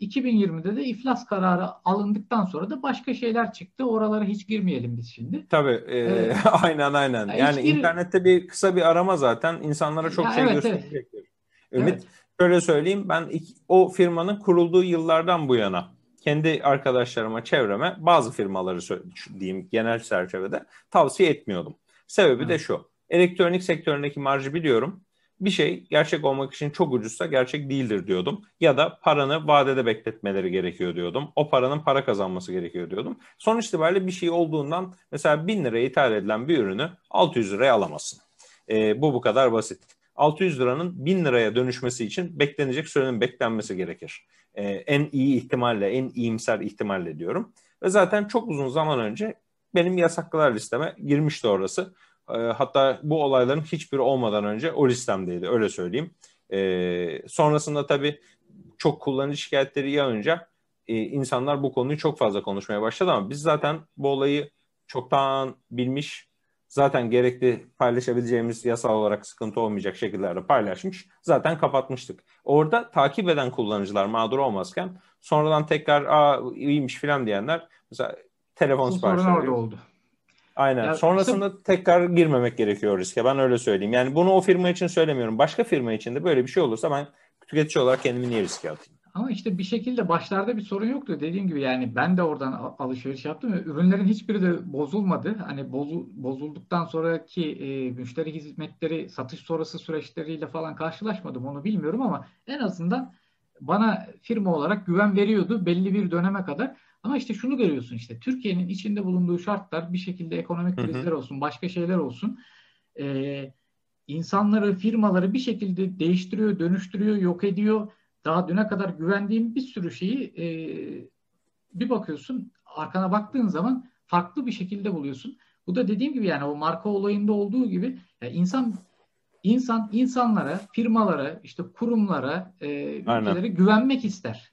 2020'de de iflas kararı alındıktan sonra da başka şeyler çıktı. Oralara hiç girmeyelim biz şimdi. Tabii. E, ee, aynen aynen. Yani gir... internette bir kısa bir arama zaten insanlara çok ya şey evet, gösterecektir. Evet. Ümit evet. şöyle söyleyeyim ben o firmanın kurulduğu yıllardan bu yana kendi arkadaşlarıma, çevreme bazı firmaları diyeyim genel çerçevede tavsiye etmiyordum. Sebebi evet. de şu. Elektronik sektöründeki marjı biliyorum. Bir şey gerçek olmak için çok ucuzsa gerçek değildir diyordum. Ya da paranı vadede bekletmeleri gerekiyor diyordum. O paranın para kazanması gerekiyor diyordum. Sonuç itibariyle bir şey olduğundan mesela 1000 liraya ithal edilen bir ürünü 600 liraya alamazsın. E, bu bu kadar basit. 600 liranın 1000 liraya dönüşmesi için beklenecek sürenin beklenmesi gerekir. Ee, en iyi ihtimalle, en iyimser ihtimalle diyorum. Ve zaten çok uzun zaman önce benim yasaklar listeme girmişti orası. Ee, hatta bu olayların hiçbiri olmadan önce o listemdeydi öyle söyleyeyim. Ee, sonrasında tabii çok kullanıcı şikayetleri yağınca e, insanlar bu konuyu çok fazla konuşmaya başladı ama biz zaten bu olayı çoktan bilmiş zaten gerekli paylaşabileceğimiz yasal olarak sıkıntı olmayacak şekillerde paylaşmış. Zaten kapatmıştık. Orada takip eden kullanıcılar mağdur olmazken sonradan tekrar aa iyiymiş falan diyenler mesela telefon siparişleri. orada oldu. Aynen. Ya Sonrasında işte... tekrar girmemek gerekiyor riske. Ben öyle söyleyeyim. Yani bunu o firma için söylemiyorum. Başka firma için de böyle bir şey olursa ben tüketici olarak kendimi niye riske atayım? Ama işte bir şekilde başlarda bir sorun yoktu. Dediğim gibi yani ben de oradan alışveriş yaptım ürünlerin hiçbiri de bozulmadı. Hani bozu, bozulduktan sonraki e, müşteri hizmetleri, satış sonrası süreçleriyle falan karşılaşmadım onu bilmiyorum ama en azından bana firma olarak güven veriyordu belli bir döneme kadar. Ama işte şunu görüyorsun işte Türkiye'nin içinde bulunduğu şartlar bir şekilde ekonomik krizler olsun, başka şeyler olsun. E, insanları, firmaları bir şekilde değiştiriyor, dönüştürüyor, yok ediyor daha düne kadar güvendiğim bir sürü şeyi e, bir bakıyorsun arkana baktığın zaman farklı bir şekilde buluyorsun. Bu da dediğim gibi yani o marka olayında olduğu gibi yani insan insan insanlara, firmalara, işte kurumlara, e, ülkelere güvenmek ister.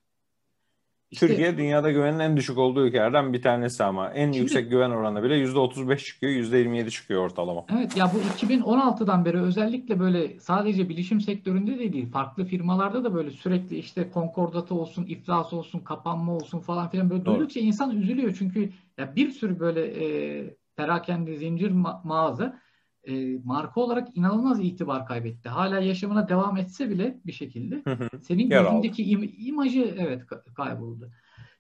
İşte, Türkiye dünyada güvenin en düşük olduğu ülkelerden bir tanesi ama en şimdi, yüksek güven oranı bile %35 çıkıyor, %27 çıkıyor ortalama. Evet ya bu 2016'dan beri özellikle böyle sadece bilişim sektöründe de değil, farklı firmalarda da böyle sürekli işte konkordatı olsun, iflas olsun, kapanma olsun falan filan böyle Doğru. duydukça insan üzülüyor. Çünkü ya bir sürü böyle e, perakende zincir ma- mağaza e, marka olarak inanılmaz itibar kaybetti. Hala yaşamına devam etse bile bir şekilde senin gözündeki im- imajı evet kayboldu.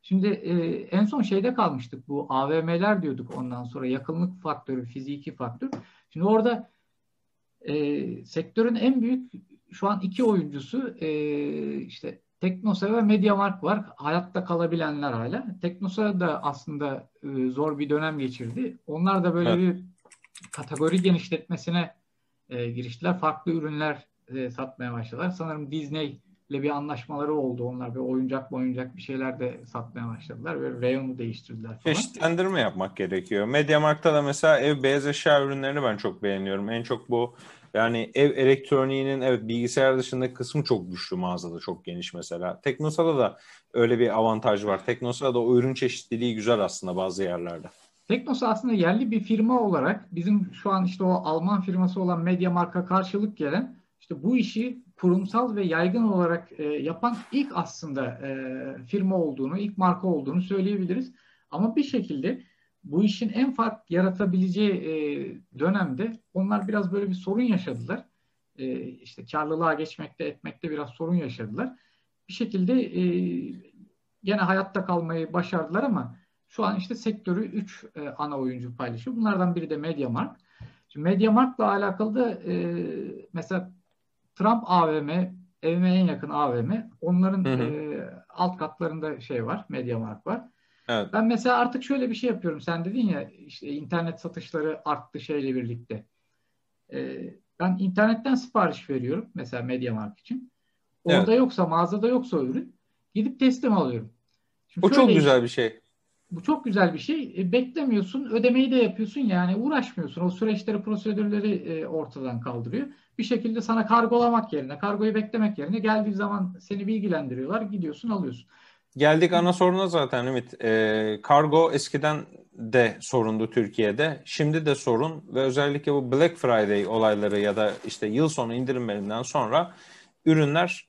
Şimdi e, en son şeyde kalmıştık bu AVM'ler diyorduk ondan sonra yakınlık faktörü, fiziki faktör. Şimdi orada e, sektörün en büyük şu an iki oyuncusu e, işte Teknosa ve Mediamarkt var. Hayatta kalabilenler hala. Teknosa da aslında e, zor bir dönem geçirdi. Onlar da böyle evet. bir kategori genişletmesine e, giriştiler. Farklı ürünler e, satmaya başladılar. Sanırım Disney ile bir anlaşmaları oldu. Onlar bir oyuncak oyuncak bir şeyler de satmaya başladılar ve reyonu değiştirdiler falan. Çeşitlendirme yapmak gerekiyor. Mediamarkt'ta da mesela ev beyaz eşya ürünlerini ben çok beğeniyorum. En çok bu yani ev elektroniğinin evet bilgisayar dışındaki kısmı çok güçlü mağazada çok geniş mesela. Teknosa'da da öyle bir avantaj var. Teknosa'da o ürün çeşitliliği güzel aslında bazı yerlerde. Teknos aslında yerli bir firma olarak bizim şu an işte o Alman firması olan Media Marka karşılık gelen işte bu işi kurumsal ve yaygın olarak e, yapan ilk aslında e, firma olduğunu, ilk marka olduğunu söyleyebiliriz. Ama bir şekilde bu işin en fark yaratabileceği e, dönemde onlar biraz böyle bir sorun yaşadılar. E, işte karlılığa geçmekte, etmekte biraz sorun yaşadılar. Bir şekilde e, gene hayatta kalmayı başardılar ama şu an işte sektörü 3 e, ana oyuncu paylaşıyor. Bunlardan biri de MediaMarkt. Şimdi MediaMarkt'la alakalı da e, mesela Trump AVM, evime en yakın AVM. Onların hı hı. E, alt katlarında şey var, MediaMarkt var. Evet. Ben mesela artık şöyle bir şey yapıyorum. Sen dedin ya işte internet satışları arttı şeyle birlikte. E, ben internetten sipariş veriyorum mesela MediaMarkt için. Orada evet. yoksa mağazada yoksa ürün gidip teslim alıyorum. Şimdi o çok güzel bir şey. Bu çok güzel bir şey. E, beklemiyorsun, ödemeyi de yapıyorsun yani uğraşmıyorsun. O süreçleri, prosedürleri e, ortadan kaldırıyor. Bir şekilde sana kargolamak yerine, kargoyu beklemek yerine geldiği zaman seni bilgilendiriyorlar, gidiyorsun, alıyorsun. Geldik ana soruna zaten Ümit. E, kargo eskiden de sorundu Türkiye'de. Şimdi de sorun ve özellikle bu Black Friday olayları ya da işte yıl sonu indirimlerinden sonra ürünler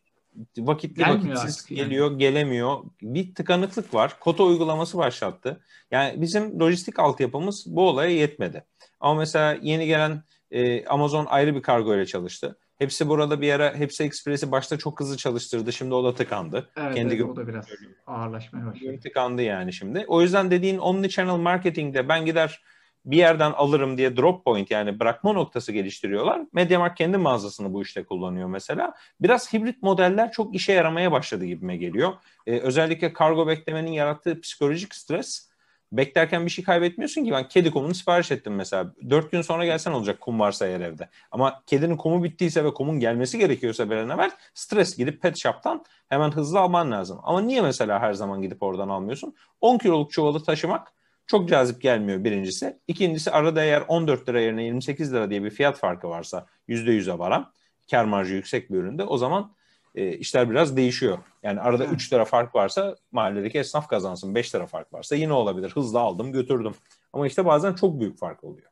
vakitli Gelmiyor vakitsiz geliyor, yani. gelemiyor. Bir tıkanıklık var. Kota uygulaması başlattı. Yani bizim lojistik altyapımız bu olaya yetmedi. Ama mesela yeni gelen e, Amazon ayrı bir kargo ile çalıştı. Hepsi burada bir ara Hepsi Express'i başta çok hızlı çalıştırdı. Şimdi o da tıkandı. Evet, Kendi evet o da biraz ağırlaşmaya başladı. Tıkandı yani şimdi. O yüzden dediğin omni channel marketing'de ben gider bir yerden alırım diye drop point yani bırakma noktası geliştiriyorlar. MediaMarkt kendi mağazasını bu işte kullanıyor mesela. Biraz hibrit modeller çok işe yaramaya başladı gibime geliyor. Ee, özellikle kargo beklemenin yarattığı psikolojik stres beklerken bir şey kaybetmiyorsun ki ben kedi kumunu sipariş ettim mesela. Dört gün sonra gelsen olacak kum varsa eğer evde. Ama kedinin kumu bittiyse ve kumun gelmesi gerekiyorsa bir evvel stres gidip pet shop'tan hemen hızlı alman lazım. Ama niye mesela her zaman gidip oradan almıyorsun? 10 kiloluk çuvalı taşımak çok cazip gelmiyor birincisi. İkincisi arada eğer 14 lira yerine 28 lira diye bir fiyat farkı varsa %100'e varan kar marjı yüksek bir üründe o zaman e, işler biraz değişiyor. Yani arada Hı. 3 lira fark varsa mahalledeki esnaf kazansın. 5 lira fark varsa yine olabilir. Hızlı aldım götürdüm. Ama işte bazen çok büyük fark oluyor.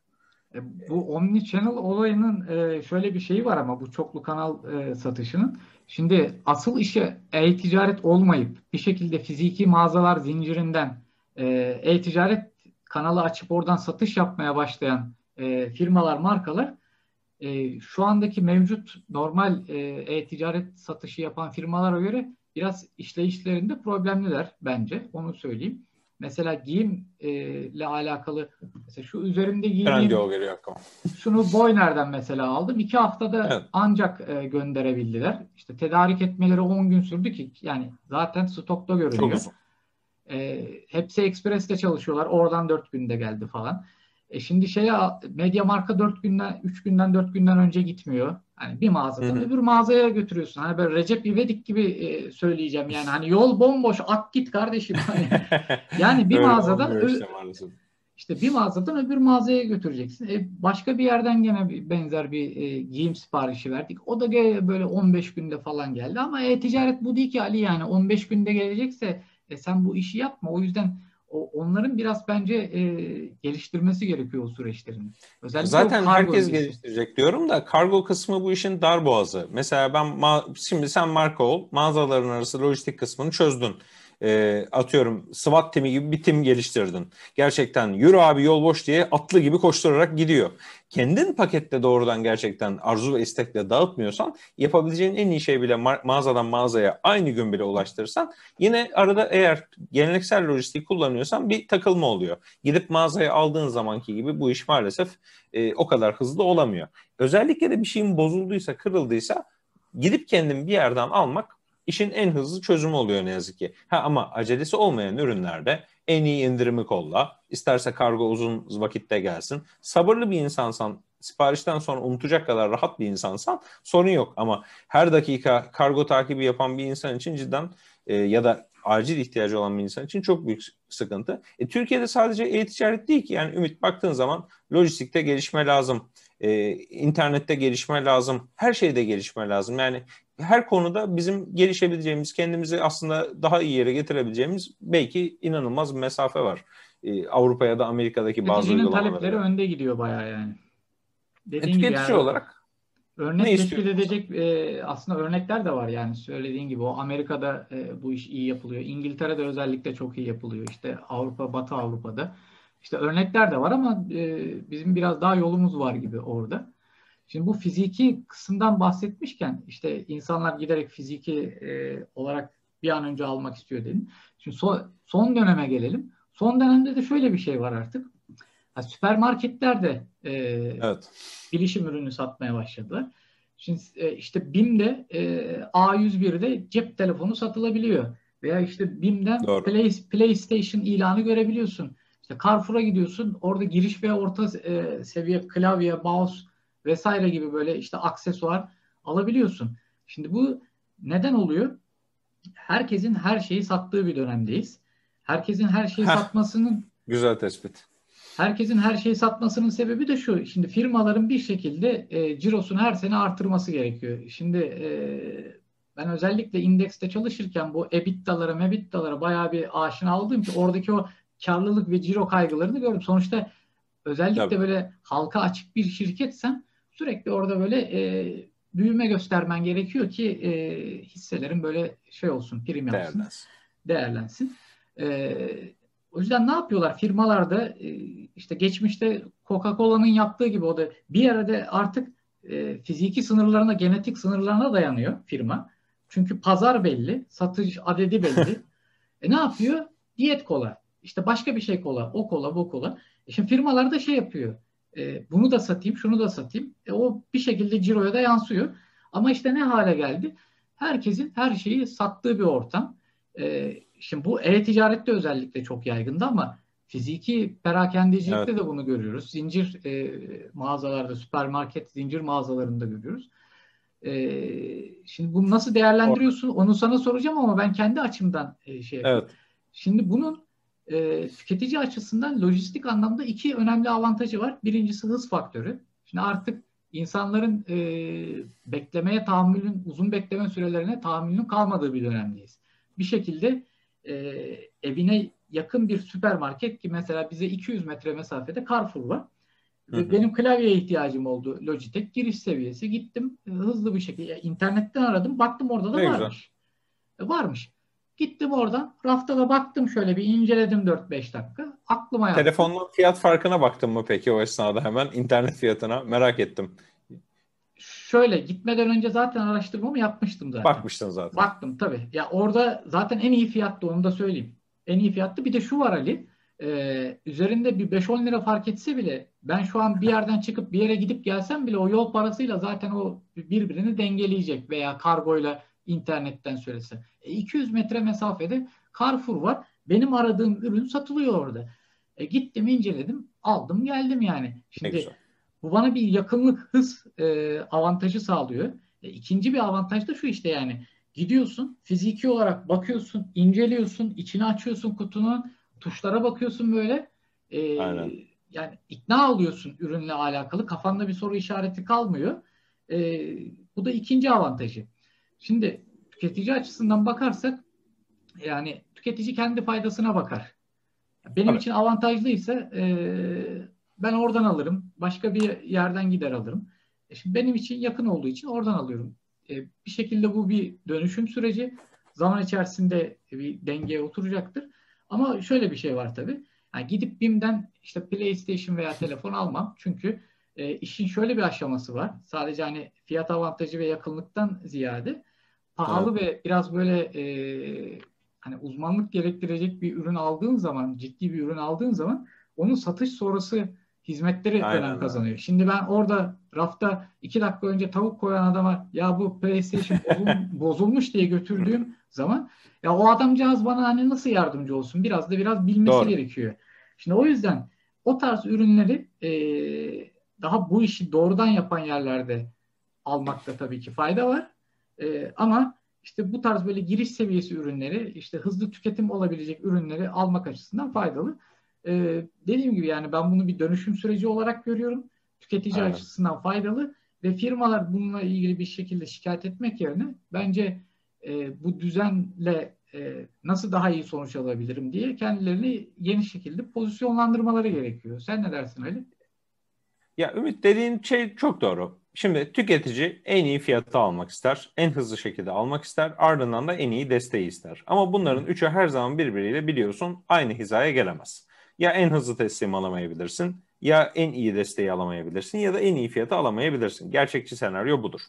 E, bu omni channel olayının e, şöyle bir şeyi var ama bu çoklu kanal e, satışının. Şimdi asıl işe e-ticaret olmayıp bir şekilde fiziki mağazalar zincirinden e-ticaret kanalı açıp oradan satış yapmaya başlayan e, firmalar, markalar e, şu andaki mevcut normal e, e-ticaret satışı yapan firmalara göre biraz işleyişlerinde problemliler bence. Onu söyleyeyim. Mesela giyim e, alakalı mesela şu üzerimde giydiğim şunu Boyner'den mesela aldım. iki haftada evet. ancak e, gönderebildiler. İşte tedarik etmeleri 10 gün sürdü ki yani zaten stokta görünüyor. Çok uzun. E, hepsi Express'te çalışıyorlar. Oradan 4 günde geldi falan. E şimdi şeye medya marka 4 günden 3 günden 4 günden önce gitmiyor. Hani bir mağazadan öbür mağazaya götürüyorsun. Hani böyle Recep İvedik gibi e, söyleyeceğim yani. Hani yol bomboş ak git kardeşim. Hani, yani bir mağazadan işte bir mağazadan öbür mağazaya götüreceksin. E, başka bir yerden gene benzer bir e, giyim siparişi verdik. O da böyle 15 günde falan geldi ama e-ticaret bu değil ki Ali yani 15 günde gelecekse e, sen bu işi yapma. O yüzden o, onların biraz bence e, geliştirmesi gerekiyor o süreçlerini. Özellikle Zaten herkes işi. geliştirecek diyorum da kargo kısmı bu işin dar boğazı. Mesela ben ma- şimdi sen marka ol, mağazaların arası lojistik kısmını çözdün e, atıyorum SWAT timi gibi bir tim geliştirdin. Gerçekten yürü abi yol boş diye atlı gibi koşturarak gidiyor. Kendin pakette doğrudan gerçekten arzu ve istekle dağıtmıyorsan yapabileceğin en iyi şey bile ma- mağazadan mağazaya aynı gün bile ulaştırırsan yine arada eğer geleneksel lojistik kullanıyorsan bir takılma oluyor. Gidip mağazaya aldığın zamanki gibi bu iş maalesef e, o kadar hızlı olamıyor. Özellikle de bir şeyin bozulduysa, kırıldıysa gidip kendin bir yerden almak işin en hızlı çözümü oluyor ne yazık ki. Ha ama acelesi olmayan ürünlerde en iyi indirimi kolla. İsterse kargo uzun vakitte gelsin. Sabırlı bir insansan, siparişten sonra unutacak kadar rahat bir insansan sorun yok. Ama her dakika kargo takibi yapan bir insan için cidden e, ya da acil ihtiyacı olan bir insan için çok büyük sıkıntı. E, Türkiye'de sadece e-ticaret değil ki yani Ümit baktığın zaman lojistikte gelişme lazım. E, internette gelişme lazım. Her şeyde gelişme lazım. Yani her konuda bizim gelişebileceğimiz, kendimizi aslında daha iyi yere getirebileceğimiz belki inanılmaz bir mesafe var. Ee, Avrupa ya da Amerika'daki bazı uygulamalarda. talepleri önde gidiyor bayağı yani. Dediğin e, tüketici yani, olarak örnek teşkil edecek e, aslında örnekler de var yani söylediğin gibi o Amerika'da e, bu iş iyi yapılıyor. İngiltere'de özellikle çok iyi yapılıyor. İşte Avrupa, Batı Avrupa'da. İşte örnekler de var ama e, bizim biraz daha yolumuz var gibi orada. Şimdi bu fiziki kısımdan bahsetmişken işte insanlar giderek fiziki e, olarak bir an önce almak istiyor dedim. Şimdi so, son döneme gelelim. Son dönemde de şöyle bir şey var artık. Ha, süpermarketler de e, evet. bilişim ürünü satmaya başladılar. Şimdi e, işte BİM'de e, A101'de cep telefonu satılabiliyor. Veya işte BİM'den Play, PlayStation ilanı görebiliyorsun. İşte Carrefour'a gidiyorsun. Orada giriş ve orta e, seviye klavye, mouse vesaire gibi böyle işte aksesuar alabiliyorsun. Şimdi bu neden oluyor? Herkesin her şeyi sattığı bir dönemdeyiz. herkesin her şeyi Heh, satmasının güzel tespit. Herkesin her şeyi satmasının sebebi de şu. Şimdi firmaların bir şekilde e, cirosunu her sene artırması gerekiyor. Şimdi e, ben özellikle indekste çalışırken bu EBITDA'lara, MEBITDA'lara bayağı bir aşina olduğum için oradaki o karlılık ve ciro kaygılarını gördüm. Sonuçta özellikle Tabii. böyle halka açık bir şirketsen sürekli orada böyle e, büyüme göstermen gerekiyor ki e, hisselerin böyle şey olsun, prim yapsın, değerlensin. değerlensin. E, o yüzden ne yapıyorlar? Firmalarda e, işte geçmişte Coca-Cola'nın yaptığı gibi o da bir yerde artık e, fiziki sınırlarına, genetik sınırlarına dayanıyor firma. Çünkü pazar belli, satış adedi belli. e ne yapıyor? Diyet kola. İşte başka bir şey kola, o kola, bu kola. E şimdi firmalar da şey yapıyor. E, bunu da satayım, şunu da satayım. E, o bir şekilde ciroya da yansıyor. Ama işte ne hale geldi? Herkesin her şeyi sattığı bir ortam. E, şimdi bu e-ticarette özellikle çok yaygındı ama fiziki perakendecilikte evet. de bunu görüyoruz. Zincir e, mağazalarda, süpermarket zincir mağazalarında görüyoruz. E, şimdi bunu nasıl değerlendiriyorsun? Onu sana soracağım ama ben kendi açımdan e, şey yapayım. Evet. Şimdi bunun e, tüketici açısından lojistik anlamda iki önemli avantajı var. Birincisi hız faktörü. Şimdi artık insanların e, beklemeye tahammülün, uzun bekleme sürelerine tahammülün kalmadığı bir dönemdeyiz. Bir şekilde e, evine yakın bir süpermarket ki mesela bize 200 metre mesafede Carrefour var. Hı hı. Benim klavyeye ihtiyacım oldu Logitech. Giriş seviyesi. Gittim hızlı bir şekilde. internetten aradım. Baktım orada da ne varmış. Güzel. Varmış. Gittim oradan rafta da baktım şöyle bir inceledim 4-5 dakika. Aklıma yattı. Telefonun fiyat farkına baktın mı peki o esnada hemen internet fiyatına merak ettim. Şöyle gitmeden önce zaten araştırmamı yapmıştım zaten. Bakmıştın zaten. Baktım tabii. Ya orada zaten en iyi fiyattı onu da söyleyeyim. En iyi fiyattı. Bir de şu var Ali. E, üzerinde bir 5-10 lira fark etse bile ben şu an bir yerden çıkıp bir yere gidip gelsem bile o yol parasıyla zaten o birbirini dengeleyecek veya kargoyla internetten söylese. E, 200 metre mesafede Carrefour var. Benim aradığım ürün satılıyor orada. E, gittim inceledim aldım geldim yani. Şimdi bu bana bir yakınlık hız e, avantajı sağlıyor. E, ikinci bir avantaj da şu işte yani gidiyorsun fiziki olarak bakıyorsun inceliyorsun içini açıyorsun kutunun tuşlara bakıyorsun böyle. E, Aynen. Yani ikna oluyorsun ürünle alakalı kafanda bir soru işareti kalmıyor. E, bu da ikinci avantajı. Şimdi tüketici açısından bakarsak yani tüketici kendi faydasına bakar. Benim evet. için avantajlıysa e, ben oradan alırım. Başka bir yerden gider alırım. E şimdi benim için yakın olduğu için oradan alıyorum. E, bir şekilde bu bir dönüşüm süreci. Zaman içerisinde bir dengeye oturacaktır. Ama şöyle bir şey var tabii. Yani gidip BİM'den işte PlayStation veya telefon almam. Çünkü e, işin şöyle bir aşaması var. Sadece hani fiyat avantajı ve yakınlıktan ziyade pahalı evet. ve biraz böyle e, hani uzmanlık gerektirecek bir ürün aldığın zaman, ciddi bir ürün aldığın zaman onun satış sonrası hizmetleri Aynen önem kazanıyor. Şimdi ben orada rafta iki dakika önce tavuk koyan adama ya bu PlayStation bozul, bozulmuş diye götürdüğüm zaman ya o adamcağız bana hani nasıl yardımcı olsun? Biraz da biraz bilmesi Doğru. gerekiyor. Şimdi o yüzden o tarz ürünleri e, daha bu işi doğrudan yapan yerlerde almakta tabii ki fayda var. E, ama işte bu tarz böyle giriş seviyesi ürünleri, işte hızlı tüketim olabilecek ürünleri almak açısından faydalı. E, dediğim gibi yani ben bunu bir dönüşüm süreci olarak görüyorum. Tüketici evet. açısından faydalı ve firmalar bununla ilgili bir şekilde şikayet etmek yerine bence e, bu düzenle e, nasıl daha iyi sonuç alabilirim diye kendilerini yeni şekilde pozisyonlandırmaları gerekiyor. Sen ne dersin Ali? Ya Ümit dediğin şey çok doğru. Şimdi tüketici en iyi fiyatı almak ister, en hızlı şekilde almak ister, ardından da en iyi desteği ister. Ama bunların üçü her zaman birbiriyle biliyorsun aynı hizaya gelemez. Ya en hızlı teslim alamayabilirsin, ya en iyi desteği alamayabilirsin ya da en iyi fiyatı alamayabilirsin. Gerçekçi senaryo budur.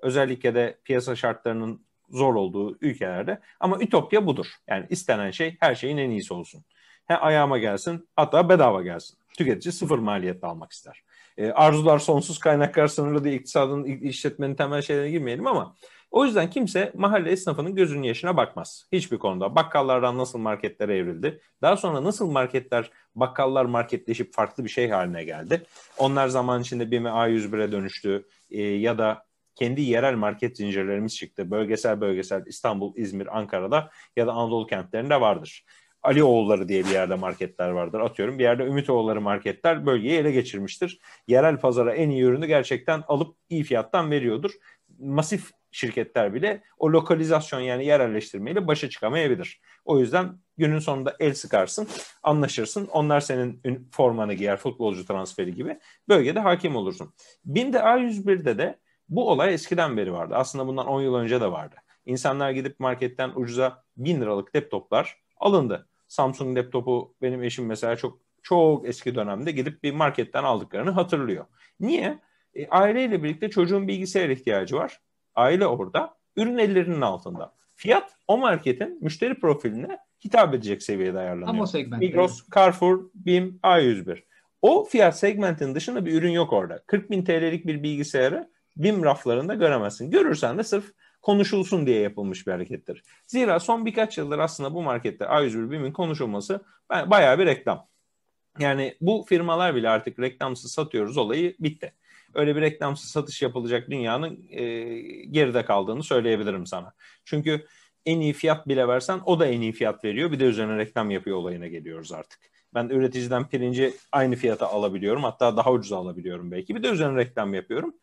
Özellikle de piyasa şartlarının zor olduğu ülkelerde. Ama ütopya budur. Yani istenen şey her şeyin en iyisi olsun. He ayağıma gelsin hatta bedava gelsin. Tüketici sıfır maliyetle almak ister. E, arzular sonsuz kaynaklar sınırlı diye iktisadın işletmenin temel şeylerine girmeyelim ama o yüzden kimse mahalle esnafının gözünün yaşına bakmaz. Hiçbir konuda. Bakkallardan nasıl marketlere evrildi. Daha sonra nasıl marketler, bakkallar marketleşip farklı bir şey haline geldi. Onlar zaman içinde BİM'e A101'e dönüştü. E, ya da kendi yerel market zincirlerimiz çıktı. Bölgesel bölgesel İstanbul, İzmir, Ankara'da ya da Anadolu kentlerinde vardır. Ali oğulları diye bir yerde marketler vardır. Atıyorum bir yerde Ümit oğulları marketler bölgeyi ele geçirmiştir. Yerel pazara en iyi ürünü gerçekten alıp iyi fiyattan veriyordur. Masif şirketler bile o lokalizasyon yani yerelleştirmeyle başa çıkamayabilir. O yüzden günün sonunda el sıkarsın, anlaşırsın. Onlar senin formanı giyer, futbolcu transferi gibi. Bölgede hakim olursun. BİM'de A101'de de bu olay eskiden beri vardı. Aslında bundan 10 yıl önce de vardı. İnsanlar gidip marketten ucuza 1000 liralık laptoplar alındı. Samsung laptopu benim eşim mesela çok çok eski dönemde gidip bir marketten aldıklarını hatırlıyor. Niye? E, aileyle birlikte çocuğun bilgisayar ihtiyacı var. Aile orada. Ürün ellerinin altında. Fiyat o marketin müşteri profiline hitap edecek seviyede ayarlanıyor. Ama. Migros, Carrefour, BİM, A101. O fiyat segmentin dışında bir ürün yok orada. 40 bin TL'lik bir bilgisayarı BİM raflarında göremezsin. Görürsen de sırf konuşulsun diye yapılmış bir harekettir. Zira son birkaç yıldır aslında bu markette A101 BİM'in konuşulması bayağı bir reklam. Yani bu firmalar bile artık reklamsız satıyoruz olayı bitti. Öyle bir reklamsız satış yapılacak dünyanın e, geride kaldığını söyleyebilirim sana. Çünkü en iyi fiyat bile versen o da en iyi fiyat veriyor. Bir de üzerine reklam yapıyor olayına geliyoruz artık. Ben üreticiden pirinci aynı fiyata alabiliyorum. Hatta daha ucuz alabiliyorum belki. Bir de üzerine reklam yapıyorum.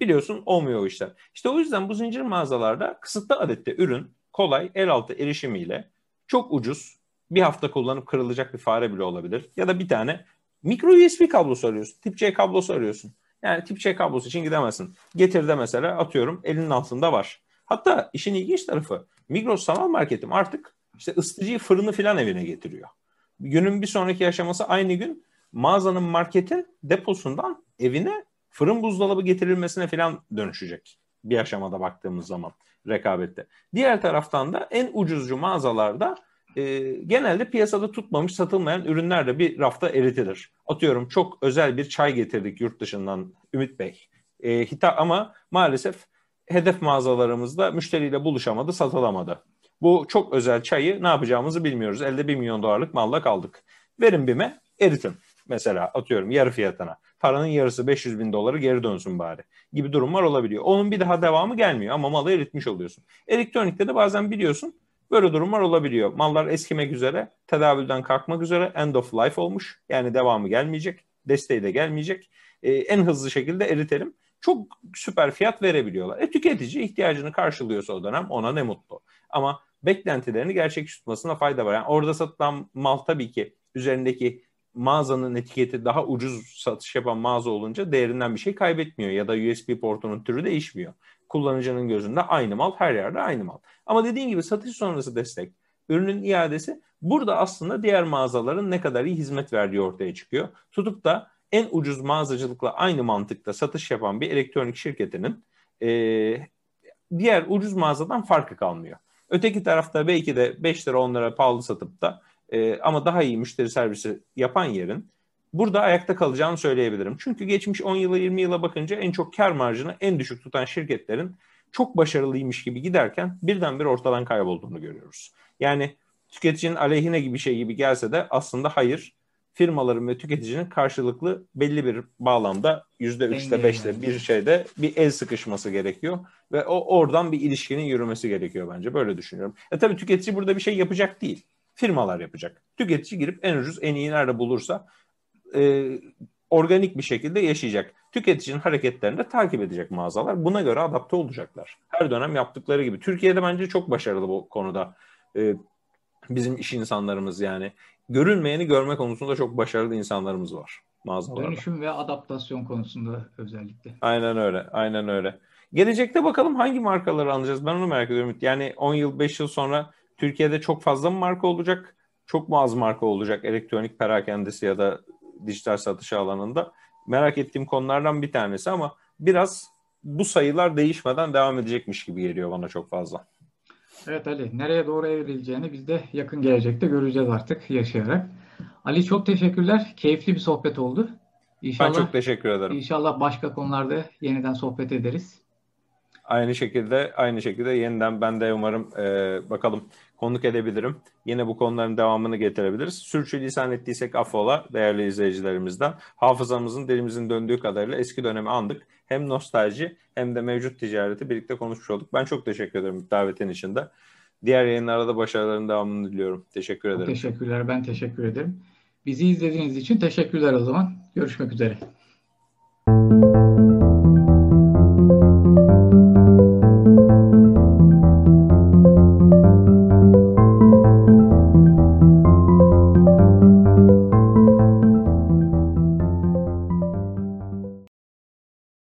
Biliyorsun olmuyor o işler. İşte o yüzden bu zincir mağazalarda kısıtlı adette ürün kolay el altı erişimiyle çok ucuz bir hafta kullanıp kırılacak bir fare bile olabilir. Ya da bir tane mikro USB kablosu arıyorsun. Tip C kablosu arıyorsun. Yani tip C kablosu için gidemezsin. Getirde mesela atıyorum elinin altında var. Hatta işin ilginç tarafı Migros sanal marketim artık işte ısıtıcıyı fırını filan evine getiriyor. Günün bir sonraki aşaması aynı gün mağazanın marketin deposundan evine fırın buzdolabı getirilmesine falan dönüşecek bir aşamada baktığımız zaman rekabette. Diğer taraftan da en ucuzcu mağazalarda e, genelde piyasada tutmamış satılmayan ürünler de bir rafta eritilir. Atıyorum çok özel bir çay getirdik yurt dışından Ümit Bey. E, hita ama maalesef hedef mağazalarımızda müşteriyle buluşamadı, satılamadı. Bu çok özel çayı ne yapacağımızı bilmiyoruz. Elde 1 milyon dolarlık malla kaldık. Verin BİM'e eritin. Mesela atıyorum yarı fiyatına. Paranın yarısı 500 bin doları geri dönsün bari gibi durumlar olabiliyor. Onun bir daha devamı gelmiyor ama malı eritmiş oluyorsun. Elektronikte de bazen biliyorsun böyle durumlar olabiliyor. Mallar eskimek üzere, tedavülden kalkmak üzere end of life olmuş. Yani devamı gelmeyecek, desteği de gelmeyecek. Ee, en hızlı şekilde eritelim. Çok süper fiyat verebiliyorlar. E, tüketici ihtiyacını karşılıyorsa o dönem ona ne mutlu. Ama beklentilerini gerçek tutmasına fayda var. Yani orada satılan mal tabii ki üzerindeki mağazanın etiketi daha ucuz satış yapan mağaza olunca değerinden bir şey kaybetmiyor ya da USB portunun türü değişmiyor. Kullanıcının gözünde aynı mal her yerde aynı mal. Ama dediğim gibi satış sonrası destek, ürünün iadesi burada aslında diğer mağazaların ne kadar iyi hizmet verdiği ortaya çıkıyor. Tutup da en ucuz mağazacılıkla aynı mantıkta satış yapan bir elektronik şirketinin e, diğer ucuz mağazadan farkı kalmıyor. Öteki tarafta belki de 5 lira 10 lira pahalı satıp da e, ama daha iyi müşteri servisi yapan yerin burada ayakta kalacağını söyleyebilirim. Çünkü geçmiş 10 yıla 20 yıla bakınca en çok kar marjını en düşük tutan şirketlerin çok başarılıymış gibi giderken birdenbire ortadan kaybolduğunu görüyoruz. Yani tüketicinin aleyhine gibi şey gibi gelse de aslında hayır firmaların ve tüketicinin karşılıklı belli bir bağlamda yüzde üçte beşte bir şeyde bir el sıkışması gerekiyor ve o oradan bir ilişkinin yürümesi gerekiyor bence böyle düşünüyorum. E tabii tüketici burada bir şey yapacak değil firmalar yapacak. Tüketici girip en ucuz en iyi nerede bulursa e, organik bir şekilde yaşayacak. Tüketicinin hareketlerini de takip edecek mağazalar. Buna göre adapte olacaklar. Her dönem yaptıkları gibi. Türkiye'de bence çok başarılı bu konuda. E, bizim iş insanlarımız yani. Görülmeyeni görme konusunda çok başarılı insanlarımız var mağazalarda. Dönüşüm ve adaptasyon konusunda özellikle. Aynen öyle. Aynen öyle. Gelecekte bakalım hangi markaları alacağız? Ben onu merak ediyorum. Yani 10 yıl, 5 yıl sonra Türkiye'de çok fazla mı marka olacak? Çok mu az marka olacak elektronik perakendesi ya da dijital satış alanında? Merak ettiğim konulardan bir tanesi ama biraz bu sayılar değişmeden devam edecekmiş gibi geliyor bana çok fazla. Evet Ali, nereye doğru evrileceğini biz de yakın gelecekte göreceğiz artık yaşayarak. Ali çok teşekkürler. Keyifli bir sohbet oldu. İnşallah, ben çok teşekkür ederim. İnşallah başka konularda yeniden sohbet ederiz. Aynı şekilde aynı şekilde yeniden ben de umarım e, bakalım konuk edebilirim. Yine bu konuların devamını getirebiliriz. Sürçülisan ettiysek affola değerli izleyicilerimizden. Hafızamızın dilimizin döndüğü kadarıyla eski dönemi andık. Hem nostalji hem de mevcut ticareti birlikte konuşmuş olduk. Ben çok teşekkür ederim davetin için de. Diğer yayınlarda da başarıların devamını diliyorum. Teşekkür ederim. Teşekkürler. Ben teşekkür ederim. Bizi izlediğiniz için teşekkürler o zaman. Görüşmek üzere.